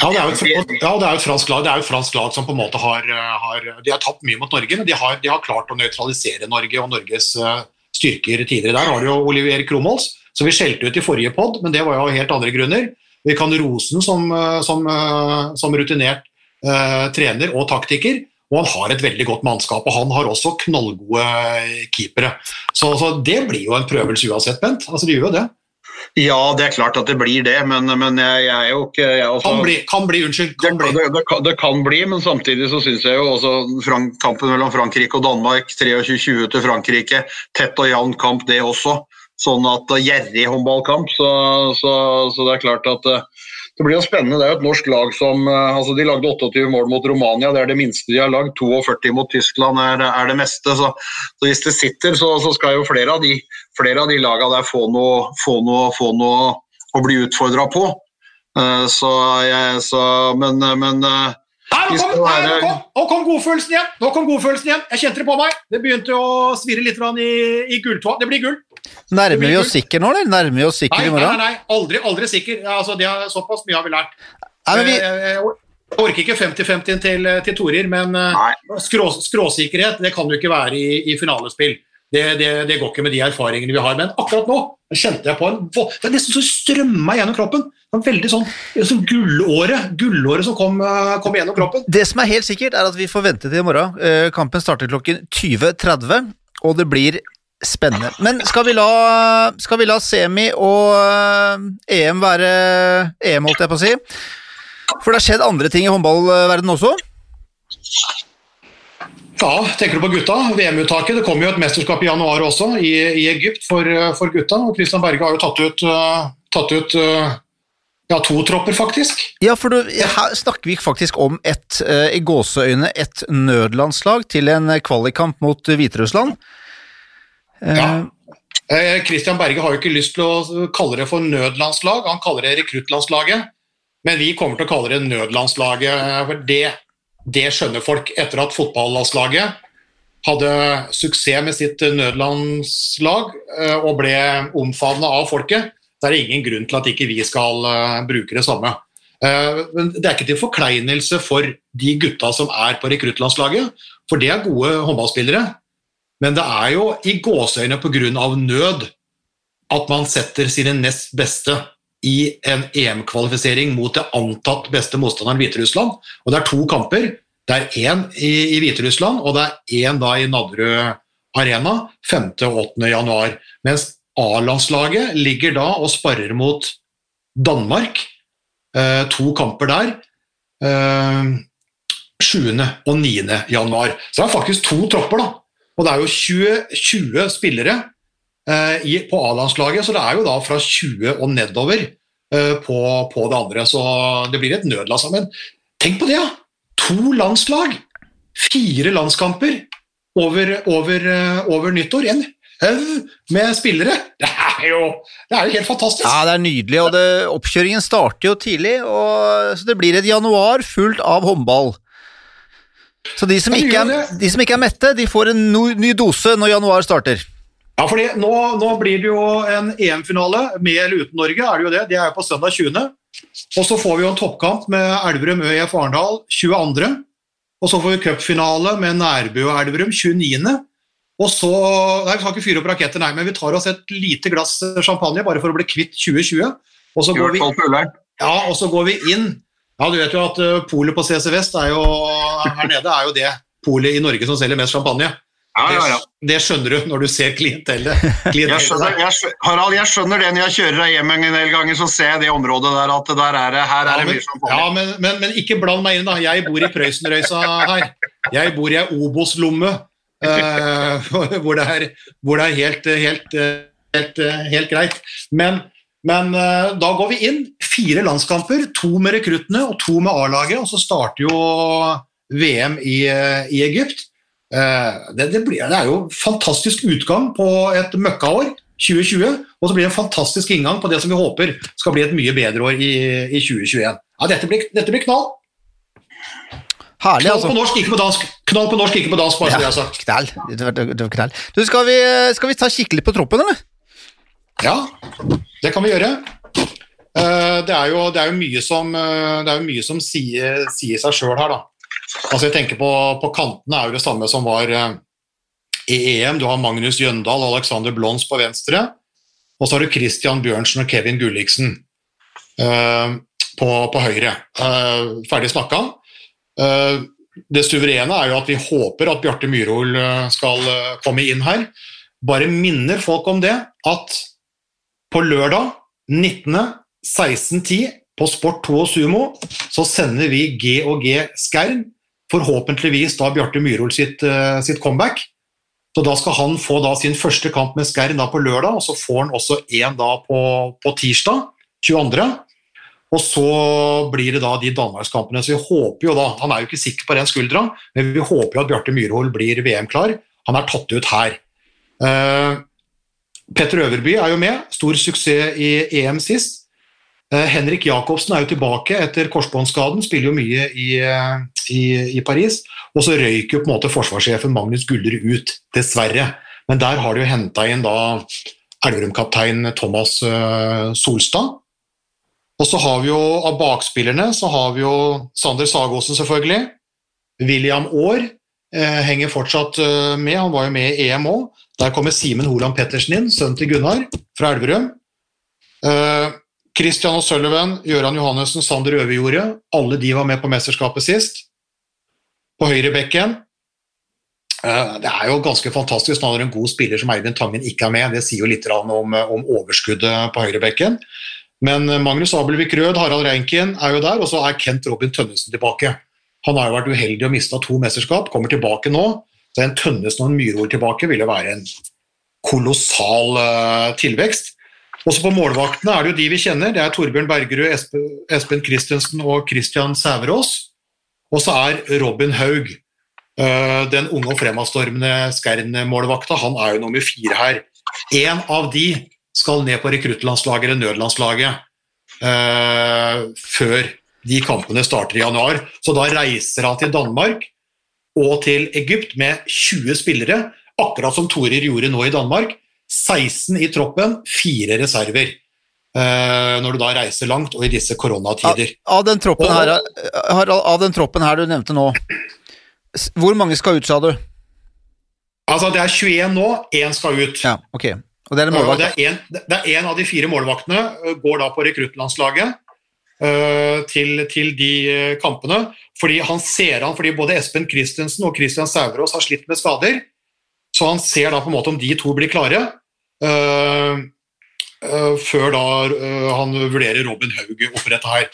Ja, det er jo et, ja, det er et fransk lag fransk lag som på en måte har, har De har tapt mye mot Norge, men de har, de har klart å nøytralisere Norge og Norges uh, styrker tidligere. Der har du jo Olivier Kromholz, som vi skjelte ut i forrige pod, men det var jo av helt andre grunner. Vi kan rose ham som, eh, som, eh, som, rutinert eh, trener og taktiker, og han har et veldig godt mannskap. Og han har også knallgode keepere. Så, så det blir jo en prøvelse uansett, Bent. Altså, det gjør jo det. Ja, det er klart at det blir det, men, men jeg, jeg, er jo ikke jeg også, Kan bli, kan bli, unnskyld. Kan bli. Det, det, det, kan bli, men samtidig så syns jeg jo også Frank, kampen mellom Frankrike og Danmark, 23-20 til Frankrike, tett og jevn kamp det også. Sånn at Gjerrig håndballkamp, så, så, så, det er klart at det blir jo spennende. Det er jo et norsk lag som altså De lagde 28 mål mot Romania, det er det minste de har lagd. 42 mot Tyskland er, er det meste. Så, så, hvis det sitter, så, så skal jo flere av de flere av de lagene der få noe, få noe, få noe å bli utfordra på. Uh, så jeg så, Men, men Nei, nå kom, nei, nå kom, nå kom godfølelsen igjen! Nå kom godfølelsen igjen. Jeg kjente det på meg. Det begynte å svirre litt i, i gulltåa. Det blir gull. Nærmer vi oss sikker nå, eller? Nærmer vi oss sikker nei, i morgen? Nei, nei, aldri, aldri sikker. Altså, det er, såpass mye har vi lært. Nei, vi... Jeg, jeg, orker ikke 50-50 til, til Torir, men skrå, skråsikkerhet det kan jo ikke være i, i finalespill. Det, det, det, går ikke med de erfaringene vi har. Men akkurat nå kjente jeg på en Det er nesten så strømma gjennom kroppen. Det veldig sånn, sånn gullåret, gullåret som kom, eh, kom, gjennom kroppen. Det som er helt sikkert, er at vi får vente til i morgen. Eh, kampen starter klokken 20.30, og det blir spennende. Men skal vi la, skal vi la semi og eh, EM være EM, holdt jeg på å si? For det har skjedd andre ting i håndballverdenen også? Ja, tenker du på gutta? VM-uttaket. Det kommer jo et mesterskap i januar også, i, i Egypt for, for, gutta. og Christian Berge har jo tatt ut, uh, tatt ut uh, ja, to tropper, faktisk. Ja, for du, her snakker vi faktisk om et, uh, i gåseøyne, et nødlandslag til en kvalikkamp mot Hviterussland. Ja. Christian Berge har jo ikke lyst til å kalle det for nødlandslag, han kaller det rekruttlandslaget. Men vi kommer til å kalle det nødlandslaget, for det det skjønner folk. Etter at fotballandslaget hadde suksess med sitt nødlandslag eh, og ble omfavna av folket, så er det ingen grunn til at ikke vi skal eh, bruke det samme. Eh, men Det er ikke til forkleinelse for de gutta som er på rekruttlandslaget, for det er gode håndballspillere. Men det er jo i gåseøyne pga. nød at man setter sine nest beste i en EM-kvalifisering mot det antatt beste motstanderen Hviterussland. Og det er to kamper. Det er én i, i Hviterussland, og det er én da i Nadderud Arena 5. og 8. januar. Mens A-landslaget ligger da og sparer mot Danmark. Eh, to kamper der. Eh, 7. og 9. januar. Så det er faktisk to tropper, da. Og det er jo 20, 20 spillere Eh, i, på A-landslaget, så det er jo da fra 20 og nedover eh, på, på, det andre. Så det blir et nødlandslag. Men tenk på det, ja! To landslag! Fire landskamper over, over, uh, over nyttår. En haug med spillere! Det er, jo, det er jo helt fantastisk. Ja, det er nydelig. og det, Oppkjøringen starter jo tidlig, og, så det blir et januar fullt av håndball. Så de som, ikke er, de som ikke er mette, de får en ny dose når januar starter. Ja, fordi nå, nå, blir det jo en EM-finale, med eller uten Norge. er Det jo det, De er jo på søndag 20. Og så får vi jo en toppkamp med Elverum ØIF Arendal 22. Og så får vi cupfinale med Nærbø og Elverum 29. Og så Nei, vi skal ikke fyre opp raketter, nei, men vi tar oss et lite glass champagne bare for å bli kvitt 2020. Og så går vi, ja, og så går vi inn Ja, du vet jo at uh, polet på CC Vest er jo, her nede er jo det polet i Norge som selger mest champagne. Ja, ja, ja. Det, det, skjønner du når du ser klientellet. jeg skjønner, jeg, Harald, jeg skjønner det når jeg kjører deg hjem en del ganger, så ser jeg det området der at der er det, her er det mye champagne. Ja, men, men, men, ikke bland meg inn, da. Jeg bor i Prøysenrøysa her. Jeg bor i ei Obos-lomme uh, hvor, det er, hvor det er helt, helt, helt, helt greit. Men, men uh, da går vi inn. Fire landskamper, to med rekruttene og to med A-laget, og så starter jo VM i, i Egypt. Eh, det, det, blir, det, er jo fantastisk utgang på et møkkaår, 2020, og så blir det en fantastisk inngang på det som vi håper skal bli et mye bedre år i, i 2021. Ja, dette blir, dette blir knall. Herlig, knall altså. på norsk, ikke på dansk. Knall på norsk, ikke på dansk, bare så ja, det er sagt. Knall. Det knall. Du, skal vi, skal vi ta kikkelig på troppen, eller? Ja, det kan vi gjøre. Eh, det er jo, det er jo mye som, eh, jo mye som sier, sier seg sjøl her, da. Altså jeg tenker på, på kantene er jo det samme som var eh, i EM. Du har Magnus Jøndal og Alexander Blons på venstre. Og så har du Christian Bjørnsen og Kevin Gulliksen uh, på, på, høyre. Uh, ferdig snakka. Uh, det suverene er jo at vi håper at Bjarte Myhrol skal komme inn her. Bare minner folk om det at på lørdag 19. 16.10 på Sport 2 og Sumo så sender vi G&G Skern. Forhåpentligvis da Bjarte Myhrol sitt, uh, sitt, comeback. Så Da skal han få da sin første kamp med Skern da på lørdag, og så får han også én på, på tirsdag, 22. Og så blir det da de danmarkskampene. Så vi håper jo da, Han er jo ikke sikker på den skuldra, men vi håper jo at Bjarte Myhrol blir VM-klar. Han er tatt ut her. Uh, Petter Øverby er jo med, stor suksess i EM sist. Uh, Henrik Jacobsen er jo tilbake etter korsbåndskaden, spiller jo mye i, uh, i, i Paris. Og så røyker jo på en måte forsvarssjefen Magnus Gullerud ut, dessverre. Men der har de jo henta inn da Elverum-kaptein Thomas Solstad og så har vi jo av bakspillerne så har vi jo Sander Sagåsen, selvfølgelig. William Aar eh, henger fortsatt eh, med, han var jo med i EM òg. Der kommer Simen Holand Pettersen inn, sønnen til Gunnar fra Elverum. Eh, Christian og Sullivan, Gøran Johannessen, Sander Øverjordet. Alle de var med på mesterskapet sist. På høyrebekken eh, det er jo ganske fantastisk når en god spiller som Eivind Tangen ikke er med. Det sier jo litt om, om overskuddet på høyrebekken. Men eh, Magnus Abelvik Rød, Harald Reinkin er jo der, og så er Kent Robin Tønnesen tilbake. Han har jo vært uheldig og mista to mesterskap, kommer tilbake nå. Så en Tønnesen og en Myhrvold tilbake ville være en kolossal tilvekst. Også på målvaktene er det jo de vi kjenner. Det er Torbjørn Bergerud, Espen, Christensen og Christian Sæverås. Og så er Robin Haug, uh, den unge og fremadstormende Skern-målvakta, han er jo nummer fire her. En av de skal ned på rekruttlandslaget eller nødlandslaget uh, før de kampene starter i januar. Så da reiser han til Danmark og til Egypt med 20 spillere, akkurat som Torir gjorde nå i Danmark. 16 i troppen, fire reserver. Uh, når du da reiser langt, og i disse koronatider. Av, av, den her, av den troppen her du nevnte nå, hvor mange skal ut, sa du? Altså, Det er 21 nå, én skal ut. Ja, ok. Og det er en målvakt? Det er en, det er en av de fire målvaktene øh, går da på rekruttlandslaget uh, til, til, de kampene. Fordi han ser han, fordi både Espen Christensen og Christian Sauerås har slitt med skader. Så han ser da på en måte om de to blir klare. Uh, uh, før da han vurderer Robin Haug oppi dette her.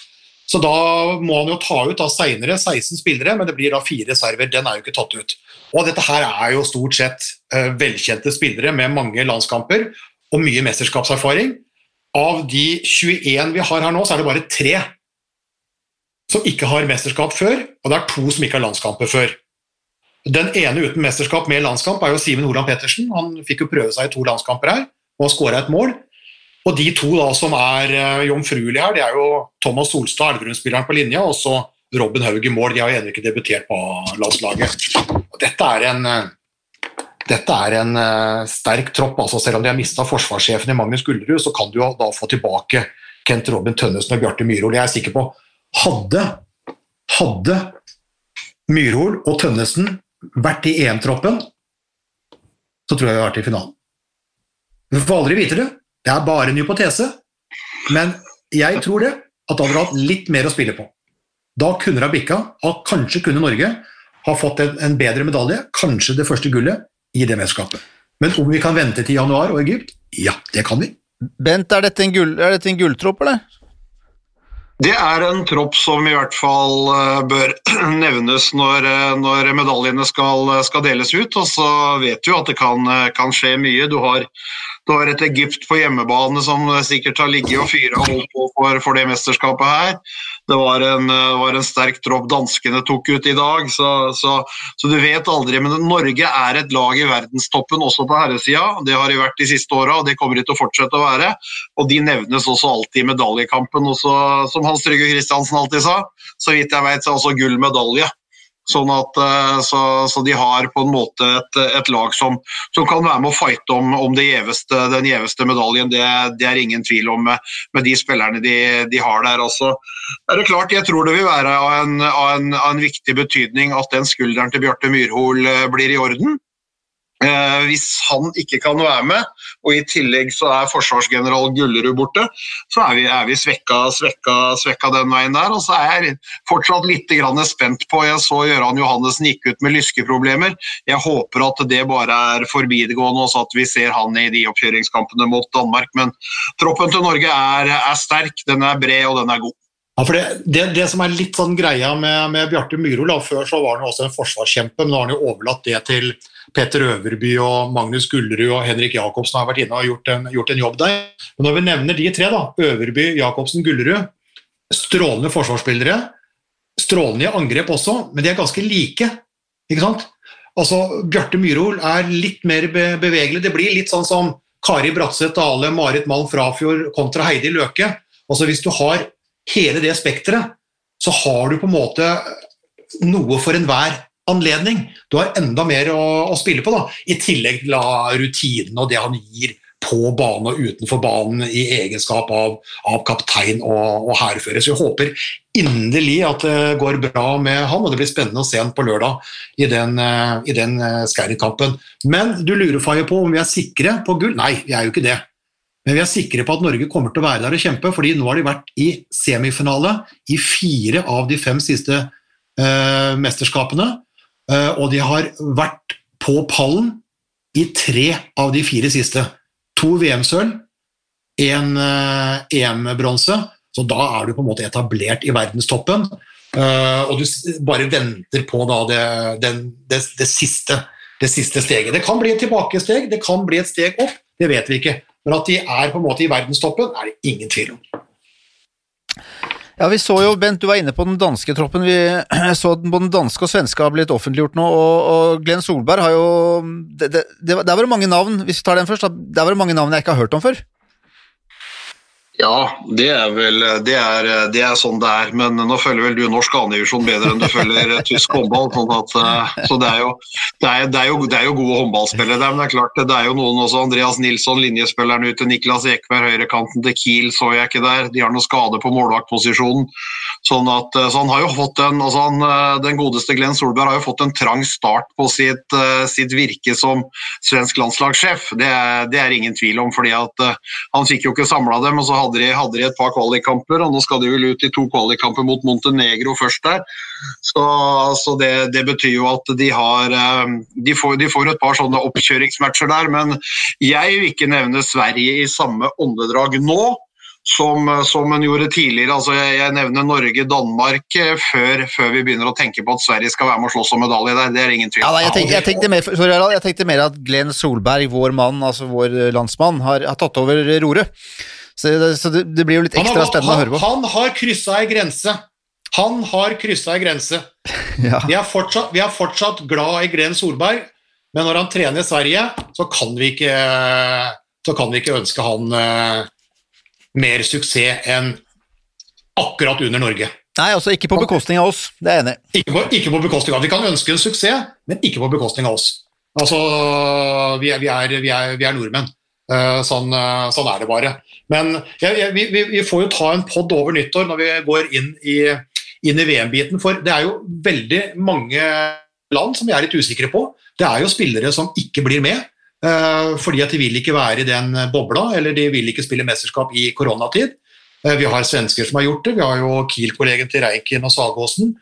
Så da må han jo ta ut da seinere 16 spillere, men det blir da fire server. Den er jo ikke tatt ut. Og dette her er jo stort sett velkjente spillere med mange landskamper og mye mesterskapserfaring. Av de 21 vi har her nå, så er det bare tre som ikke har mesterskap før, og det er to som ikke har landskamper før. Den ene uten mesterskap med landskamp er jo Simen Holand Pettersen. Han fikk jo prøve seg i to landskamper her og skåra et mål. Og de to da som er uh, jomfruelige her, det er jo Thomas Solstad, Elverum-spilleren på linja, og så Robin Haug i mål. De har jo ennå ikke debutert på landslaget. Og dette er en, uh, dette er en uh, sterk tropp. altså Selv om de har mista forsvarssjefen i Magnus Gullerud, så kan du jo da få tilbake Kent Robin Tønnesen og Bjarte Myrhol. Jeg er sikker på Hadde, hadde Myrhol og Tønnesen vært i EM-troppen, så tror jeg vi har vært i finalen. Vi får aldri vite det. Det er bare en hypotese, men jeg tror det, at da hadde hatt litt mer å spille på. Da kunne det ha bikka, og kanskje kunne Norge ha fått en, en, bedre medalje, kanskje det første gullet, i det mesterskapet. Men om vi kan vente til januar og Egypt? Ja, det kan vi. Bent, er dette en, gull, er dette en gulltropp, eller? Det er en tropp som i hvert fall eh, bør nevnes når, eh, når medaljene skal, skal, deles ut. Og så vet du at det kan, kan skje mye. Du har du har et Egypt på hjemmebane som sikkert har ligget og fyra og holdt på for, for, det mesterskapet her. Det var en, var en sterk tropp danskene tok ut i dag, så, så, så, du vet aldri. Men Norge er et lag i verdenstoppen også på herresida. Det har de vært de siste åra, og det kommer de til å fortsette å være. Og de nevnes også alltid i medaljekampen. Også, som Hans Trygve Kristiansen alltid sa, så vidt jeg vet, så er også gull medalje. Sånn at, eh, så, så, de har på en måte et, et lag som, som, kan være med å fighte om, om gjeveste, den gjeveste medaljen. Det, det, er ingen tvil om med, med de spillerne de, de har der. Altså, er det klart, Jeg tror det vil være av en, av en, av en viktig betydning at den skulderen til Bjarte Myrhol eh, blir i orden. Eh, hvis han ikke kan være med, og i tillegg så er forsvarsgeneral Gullerud borte, så er vi, er vi svekka, svekka, svekka, den veien der. Og så er jeg fortsatt litt spent på Jeg så Gøran Johannessen gikk ut med lyskeproblemer. Jeg håper at det bare er forbigående, og at vi ser han i de oppkjøringskampene mot Danmark. Men troppen til Norge er, er sterk, den er bred og den er god. Ja, for det, det, det, som er litt sånn greia med, med Bjarte Myhrol Før så var han også en forsvarskjempe, men nå har han jo overlatt det til Petter Øverby og Magnus Gullerud og Henrik Jacobsen har vært inne og gjort en, gjort en jobb der. Men når vi nevner de tre, da, Øverby, Jacobsen, Gullerud Strålende forsvarsspillere. Strålende i angrep også, men de er ganske like. ikke sant? Altså, Bjarte Myhrol er litt mer bevegelig. Det blir litt sånn som Kari Bratseth Dale, Marit Malm Frafjord kontra Heidi Løke. Altså, Hvis du har hele det spekteret, så har du på en måte noe for enhver anledning. Du har enda mer å, å spille på, da. i tillegg til rutinen og det han gir på banen og utenfor banen i egenskap av, av kaptein og, og hærfører. Så jeg håper inderlig at det går bra med han, og det blir spennende å se han på lørdag i den, i den eh, Skerry-kampen. Men du lurer Faye, på om vi er sikre på gull? Nei, vi er jo ikke det. Men vi er sikre på at Norge kommer til å være der og kjempe, fordi nå har de vært i semifinale i fire av de fem siste eh, mesterskapene. Uh, og de har vært på pallen i tre av de fire siste. To VM-sølv, én uh, EM-bronse. Så da er du på en måte etablert i verdenstoppen. Uh, og du bare venter på det, den, det, det, siste, det siste steget. Det kan bli et tilbakesteg, det kan bli et steg opp, det vet vi ikke. Men at de er på en måte i verdenstoppen, er det ingen tvil om. Ja, Vi så jo, Bent, du var inne på den danske troppen. Vi så den på den danske og svenske har blitt offentliggjort nå, og, og Glenn Solberg har jo det, det, det, Der var det mange navn, hvis vi tar den først, der var det mange navn jeg ikke har hørt om før. Ja, det er vel det er, det er, sånn det er. Men nå følger vel du norsk andredivisjon bedre enn du følger tysk håndball. Sånn at, eh, så det er, jo, det, er, det, er jo, det er, jo, gode håndballspillere der. Men det er klart det er jo noen også. Andreas Nilsson, linjespilleren ute. Niklas Ekberg, høyrekanten til Kiel så jeg ikke der. De har noe skade på målvaktposisjonen. Sånn at, eh, så han har jo fått en, altså han, eh, Den godeste Glenn Solberg har jo fått en trang start på sitt, sitt virke som svensk landslagssjef. Det er, det er ingen tvil om. fordi at Han fikk jo ikke samla dem. og så hadde de, hadde de et par kvalikkamper, og nå skal de vel ut i to kvalikkamper mot Montenegro først der. Så, så det, det, betyr jo at de har eh, de får, de får, et par sånne oppkjøringsmatcher der, men jeg vil ikke nevne Sverige i samme åndedrag nå som, som en gjorde tidligere. Altså jeg, jeg nevner Norge-Danmark eh, før, før, vi begynner å tenke på at Sverige skal være med og slåss om medalje der. Det er ingen tvil. Ja, jeg, tenkte, jeg, tenkte mer, sorry, jeg, tenkte, mer, at Glenn Solberg, vår mann, altså vår landsmann, har, har tatt over roret. Så, det, så det, det, blir jo litt ekstra spennende han, å høre på. Han har kryssa ei grense. Han har kryssa ei grense. ja. vi, er fortsatt, vi, er fortsatt, glad i Gren Solberg, men når han trener i Sverige, så kan vi ikke, kan vi ikke ønske han uh, mer suksess enn akkurat under Norge. Nei, altså ikke på bekostning av oss, det er jeg enig i. Ikke, ikke på, bekostning av Vi kan ønske en suksess, men ikke på bekostning av oss. Altså, vi er, vi er, vi er, vi er nordmenn. Uh, sånn, uh, sånn, er det bare. Men jeg, vi, vi, får jo ta en pod over nyttår når vi går inn i, inn i VM-biten. For det er jo veldig mange land som vi er litt usikre på. Det er jo spillere som ikke blir med. Uh, fordi at de vil ikke være i den bobla, eller de vil ikke spille mesterskap i koronatid. Vi har svensker som har gjort det. Vi har jo Kiel-kollegen til Reikin og Sagåsen.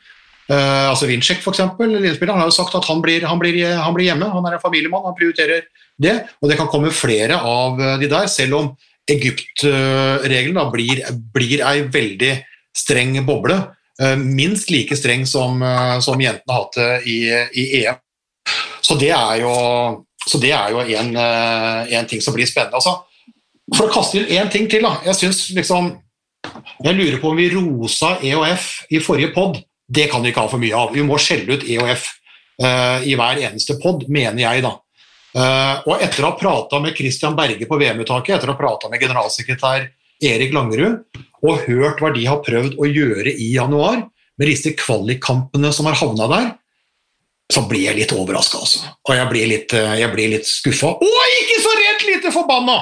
Altså Vincek, f.eks. Han har jo sagt at han blir, han, blir, han blir, hjemme. Han er en familiemann, han prioriterer det. Og det kan komme flere av de der, selv om Egypt-regelen blir, blir ei veldig streng boble. Eh, minst like streng som, eh, som jentene hadde i, i, EM. Så det er jo, det er jo en, eh, en, ting som blir spennende. Altså, for å kaste inn én ting til. Da. Jeg synes liksom Jeg lurer på om vi rosa EOF i forrige pod. Det kan vi ikke ha for mye av. Vi må skjelle ut EOF uh, i hver eneste pod, mener jeg, da. Uh, og etter å ha prata med Christian Berge på VM-uttaket, etter å ha prata med generalsekretær Erik Langerud og hørt hva de har prøvd å gjøre i januar, med disse kvalikkampene som har havna der, så blir jeg litt overraska, altså. Og jeg blir litt, uh, jeg litt skuffa. Og ikke så rett lite forbanna!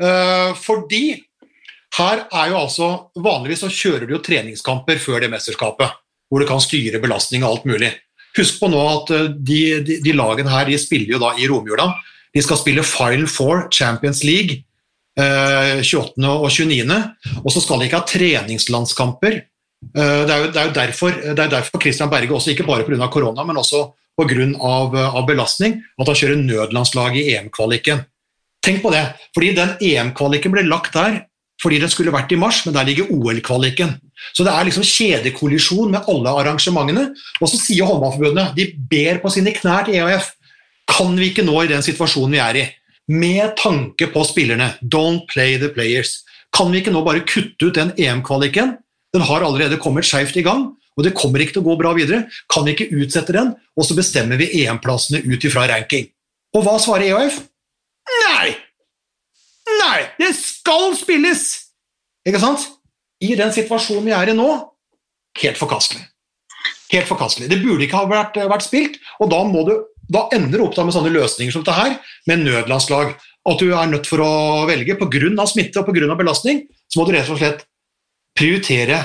Uh, fordi her er jo altså Vanligvis så kjører du jo treningskamper før det mesterskapet, hvor du kan styre belastning og alt mulig. Husk på nå at eh, de, de, de lagene her de spiller jo da i romjula. De skal spille Final Four Champions League eh, 28. og 29., og så skal de ikke ha treningslandskamper. Eh, det, er jo, det, er jo derfor, det er derfor Christian Berge, også ikke bare pga. korona, men også pga. Av, av belastning, at han kjører nødlandslaget i EM-kvaliken. Tenk på det, fordi den EM-kvaliken ble lagt der fordi den skulle vært i mars, men der ligger OL-kvaliken. Så det er liksom kjedekollisjon med alle arrangementene. Og så sier Håndballforbundet, de ber på sine knær til EAF, kan vi ikke nå i den situasjonen vi er i, med tanke på spillerne, don't play the players, kan vi ikke nå bare kutte ut den EM-kvaliken? Den har allerede kommet skeivt i gang, og det kommer ikke til å gå bra videre. Kan vi ikke utsette den, og så bestemmer vi EM-plassene ut ifra ranking? Og hva svarer EAF? Nei! Nei, det skal spilles! Ikke sant? I den situasjonen vi er i nå, helt forkastelig. Helt forkastelig. Det burde ikke ha vært, vært spilt, og da, du, da ender du opp med sånne løsninger som dette her, med nødlandslag. At du er nødt for å velge pga. smitte og pga. belastning, så må du rett og slett prioritere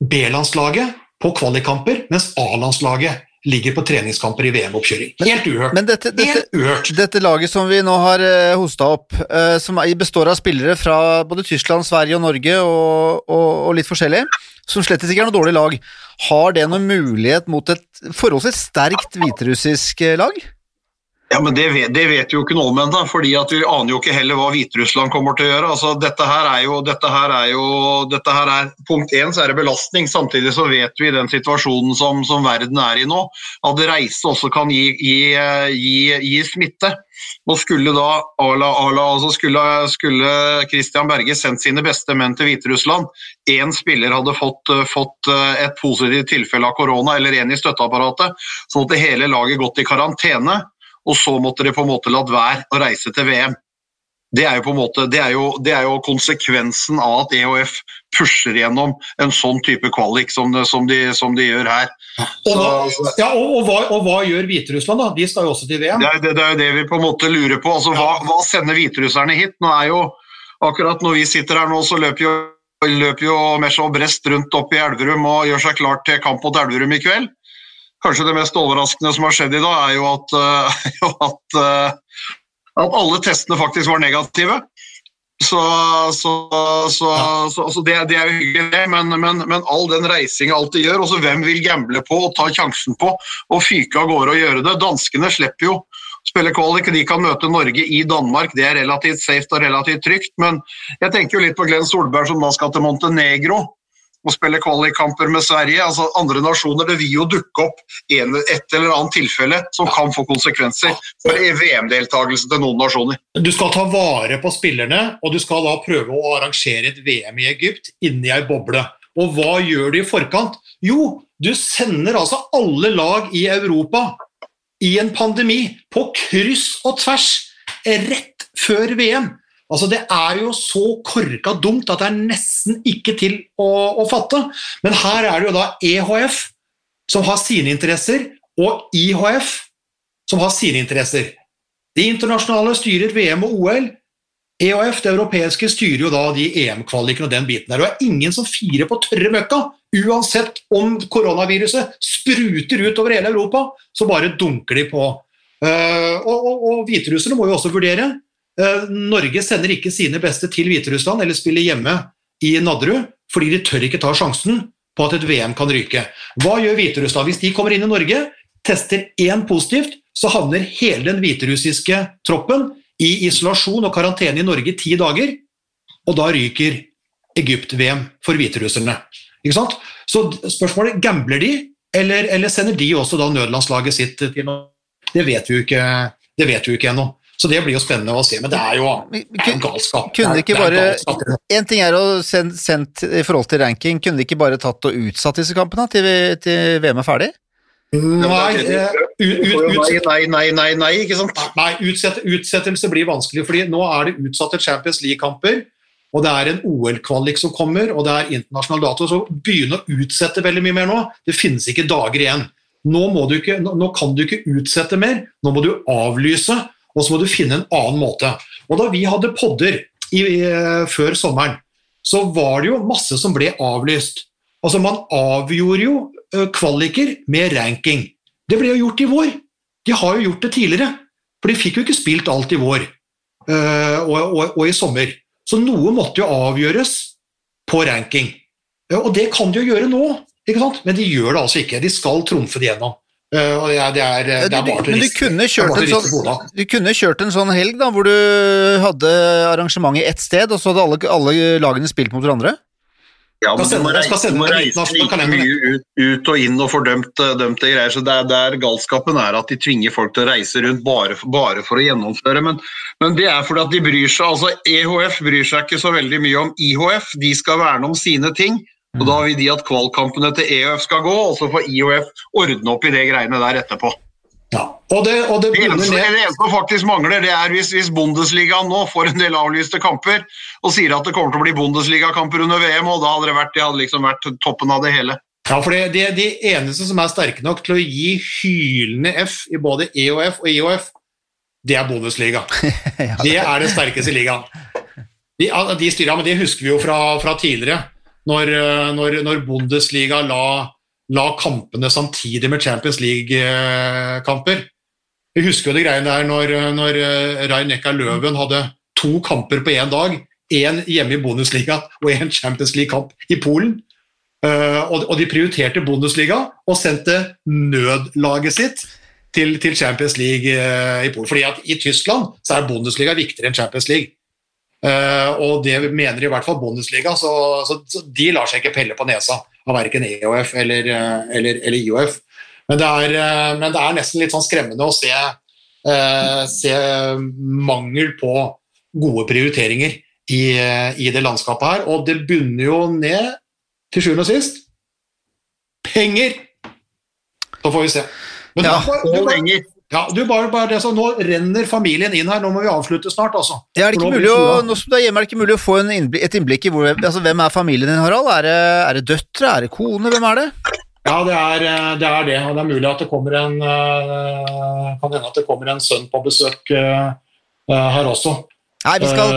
B-landslaget på kvalikkamper, mens A-landslaget ligger på treningskamper i VM-oppkjøring. Helt uhørt. Men dette, dette, uhørt. dette, laget som vi nå har uh, hosta opp, uh, som består av spillere fra både Tyskland, Sverige og Norge og, og, og litt forskjellig, som slett ikke er noe dårlig lag, har det noen mulighet mot et forholdsvis sterkt hviterussisk eh, lag? Ja, men det vet, det vet jo ikke noe om ennå, fordi vi aner jo ikke heller hva Hviterussland kommer til å gjøre. Altså, dette her er jo, dette her er jo dette her er, Punkt én så er det belastning. Samtidig så vet vi i den situasjonen som, som verden er i nå, at reise også kan gi, gi, gi, gi smitte. Og skulle da Ala, Ala, altså skulle, skulle Christian Berge sendt sine beste menn til Hviterussland, én spiller hadde fått, fått et positivt tilfelle av korona, eller én i støtteapparatet, så måtte hele laget gått i karantene og så måtte de på en måte latt være å reise til VM. Det er, jo på en måte, det, er jo, det er jo konsekvensen av at EHF pusher gjennom en sånn type kvalik som, som, de, som de, gjør her. Og hva, ja, og, og, hva, og hva, gjør Hviterussland? da? De skal jo også til VM. Det er, det, det er jo det vi på en måte lurer på. Altså, hva, hva sender hviterusserne hit? Nå er jo, akkurat når vi sitter her nå, så løper jo, løper jo Mesha og Brest rundt opp i Elverum og gjør seg klar til kamp mot Elverum i kveld. Kanskje det mest overraskende som har skjedd i dag, er jo at, uh, at, uh, at alle testene faktisk var negative. Så, så, så, så det, det, er jo hyggelig, men, men, men all den reisinga alt de gjør, også hvem vil gamble på og ta sjansen på å fyke av gårde og gjøre det? Danskene slipper jo spille kvalik. De kan møte Norge i Danmark, det er relativt safe og relativt trygt. Men jeg tenker jo litt på Glenn Solberg som da skal til Montenegro og spille kvalikkamper med Sverige. altså Andre nasjoner det vil jo dukke opp en, et eller annet tilfelle som kan få konsekvenser for VM-deltakelse til noen nasjoner. Du skal ta vare på spillerne, og du skal da prøve å arrangere et VM i Egypt inni ei boble. Og hva gjør du i forkant? Jo, du sender altså alle lag i Europa i en pandemi på kryss og tvers rett før VM. Altså, Det er jo så korka dumt at det er nesten ikke til å, å, fatte. Men her er det jo da EHF som har sine interesser, og IHF som har sine interesser. De internasjonale styrer VM og OL. EHF, det europeiske, styrer jo da de EM-kvalikene og den biten der. Og det er ingen som firer på tørre møkka. Uansett om koronaviruset spruter ut over hele Europa, så bare dunker de på. Uh, og, og, og hviterusserne må jo også vurdere Eh, Norge sender ikke sine beste til Hviterussland eller spiller hjemme i Nadderud, fordi de tør ikke ta sjansen på at et VM kan ryke. Hva gjør Hviterussland? Hvis de kommer inn i Norge, tester én positivt, så havner hele den hviterussiske troppen i isolasjon og karantene i Norge i ti dager, og da ryker Egypt-VM for hviterusserne. Ikke sant? Så spørsmålet gambler de, eller, eller sender de også da nødlandslaget sitt til noe? Det vet vi jo ikke, det ikke ennå. Så det blir jo spennende å se. Men det er jo, det er galskap. Kunne det ikke bare, En ting er å sende sendt i forhold til ranking, kunne de ikke bare tatt og utsatt disse kampene til, til VM er ferdig? Nei, uh, ut, ut, nei, nei, nei, nei, ikke sant? Nei, utsett, utsettelse blir vanskelig, fordi nå er det utsatte Champions League-kamper. Og det er en OL-kvalik som kommer, og det er internasjonal dato. Så begynne å utsette veldig mye mer nå. Det finnes ikke dager igjen. Nå, ikke, nå kan du ikke utsette mer, nå må du avlyse og så må du finne en annen måte. Og Da vi hadde podder i, i, før sommeren, så var det jo masse som ble avlyst. Altså Man avgjorde jo eh, kvaliker med ranking. Det ble jo gjort i vår. De har jo gjort det tidligere. For de fikk jo ikke spilt alt i vår øh, og, og, og, i sommer. Så noe måtte jo avgjøres på ranking. Og det kan de jo gjøre nå, ikke sant? men de gjør det altså ikke. De skal trumfe det gjennom. Uh, og det er, det er, det er bare Men du kunne, kjørt en sånn, du kunne kjørt en sånn helg da, hvor du hadde arrangementet ett sted, og så hadde alle, alle lagene spilt mot hverandre? Ja, men du må reise, må reise like mye ut, ut, og inn og få dømt, eh, dømte greier. så det er der Galskapen er at de tvinger folk til å reise rundt bare, bare for å gjennomføre. Men, men, det er fordi at de bryr seg. altså EHF bryr seg ikke så veldig mye om IHF. De skal verne om sine ting. Og Da vil de at kvalkampene til EØF skal gå, og så får IOF ordne opp i det greiene der etterpå. Ja, og det, og det, det, eneste, det, eneste, som faktisk mangler, det er hvis, hvis Bundesligaen nå får en del avlyste kamper og sier at det kommer til å bli Bundesligakamper under VM, og da hadde det vært, det hadde liksom vært toppen av det hele. Ja, for det, er De eneste som er sterke nok til å gi hylende F i både EOF og IOF, det er Bundesliga. Det er den sterkeste ligaen. De, de styrer, men Det husker vi jo fra, fra tidligere, når, når, når Bundesliga la la kampene samtidig med Champions League-kamper. Vi husker jo det greiene der når, når eh, Rein Løven hadde to kamper på én dag. Én hjemme i Bundesliga og én Champions League-kamp i Polen. Og, de prioriterte Bundesliga og sendte nødlaget sitt til, til Champions League i Polen. Fordi at i Tyskland så er Bundesliga viktigere enn Champions League. Uh, og det mener i hvert fall Bundesliga, så, så, så de lar seg ikke pelle på nesa av verken EOF eller, eh, eller, eller IOF. Men det, er, eh, men det, er, nesten litt sånn skremmende å se, eh, se mangel på gode prioriteringer i, i, det landskapet her. Og det bunner jo ned, til sjuende og sist, penger! Så får vi se. Men ja, og penger. Ja, du bare, bare det, så Nå renner familien inn her, nå må vi avslutte snart. altså. Ja, er det ikke mulig å, nå som du er hjemme, er det ikke mulig å få innblikk, et innblikk i hvor, altså, hvem er familien din, Harald? Er det, er det døtre, er det kone, hvem er det? Ja, det er, det er, det, og det er mulig at det kommer en uh, kan hende at det kommer en sønn på besøk uh, her også. Nei, vi skal,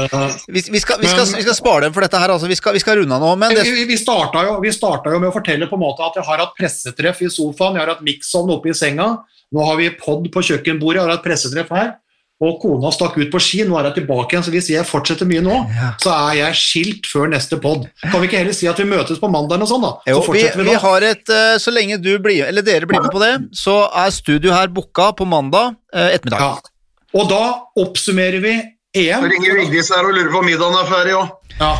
vi, vi, skal, vi, skal, vi skal, spare dem for dette her. Altså. Vi, skal, skal runde av nå. Men det... vi, starta jo, jo, med å fortelle på en måte at jeg har hatt pressetreff i sofaen, jeg har hatt miksovn oppe i senga. Nå har vi pod på kjøkkenbordet, jeg har hatt pressetreff her. Og kona stakk ut på ski, nå er jeg tilbake igjen. Så hvis jeg fortsetter mye nå, ja. så er jeg skilt før neste pod. Kan vi ikke heller si at vi møtes på mandag og sånn, da? Jo, så vi, vi, vi, har et, eh, Så lenge du blir, eller dere blir med på det, så er studio her booka på mandag eh, ettermiddag. Ja. Og da oppsummerer vi EM. Så ringer Vigdis her og lurer på om middagen er ferdig òg. Ja.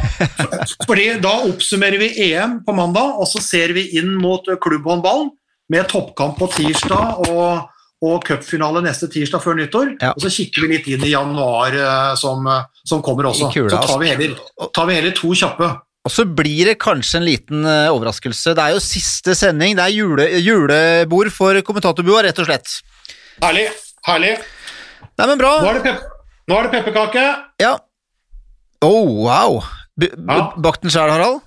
Fordi da oppsummerer vi EM på mandag, og så ser vi inn mot klubbhåndballen med toppkamp på tirsdag og, og cupfinale neste tirsdag før nyttår. Ja. Og så kikker vi litt inn i januar uh, som, uh, som, kommer også. Kula, så tar vi, heller, tar vi, heller, to kjappe. Og så blir det kanskje en liten uh, overraskelse. Det er jo siste sending. Det er jule, julebord for kommentatorbua, rett og slett. Herlig. Herlig. Nei, men bra. Nå er det, pep Nå er det pepperkake. Ja. Oh, wow. B ja. Bakt den sjæl, Harald?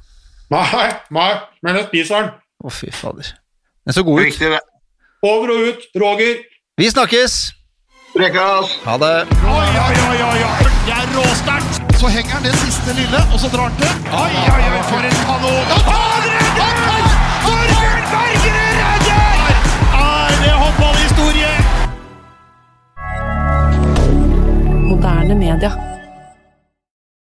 Nei, nei, men jeg spiser den. Å, fy fader. Den så god ut. Viktig, Over og ut, Roger. Vi snakkes. Prekas. Ha det. Oi, oi, oi, oi, oi. Det er råsterkt. Så henger han det siste lille, og så drar han til. Oi, oi, oi, for en kanon! Han redder! Torbjørn Bergerud redder! Er det håndballhistorie? Moderne media.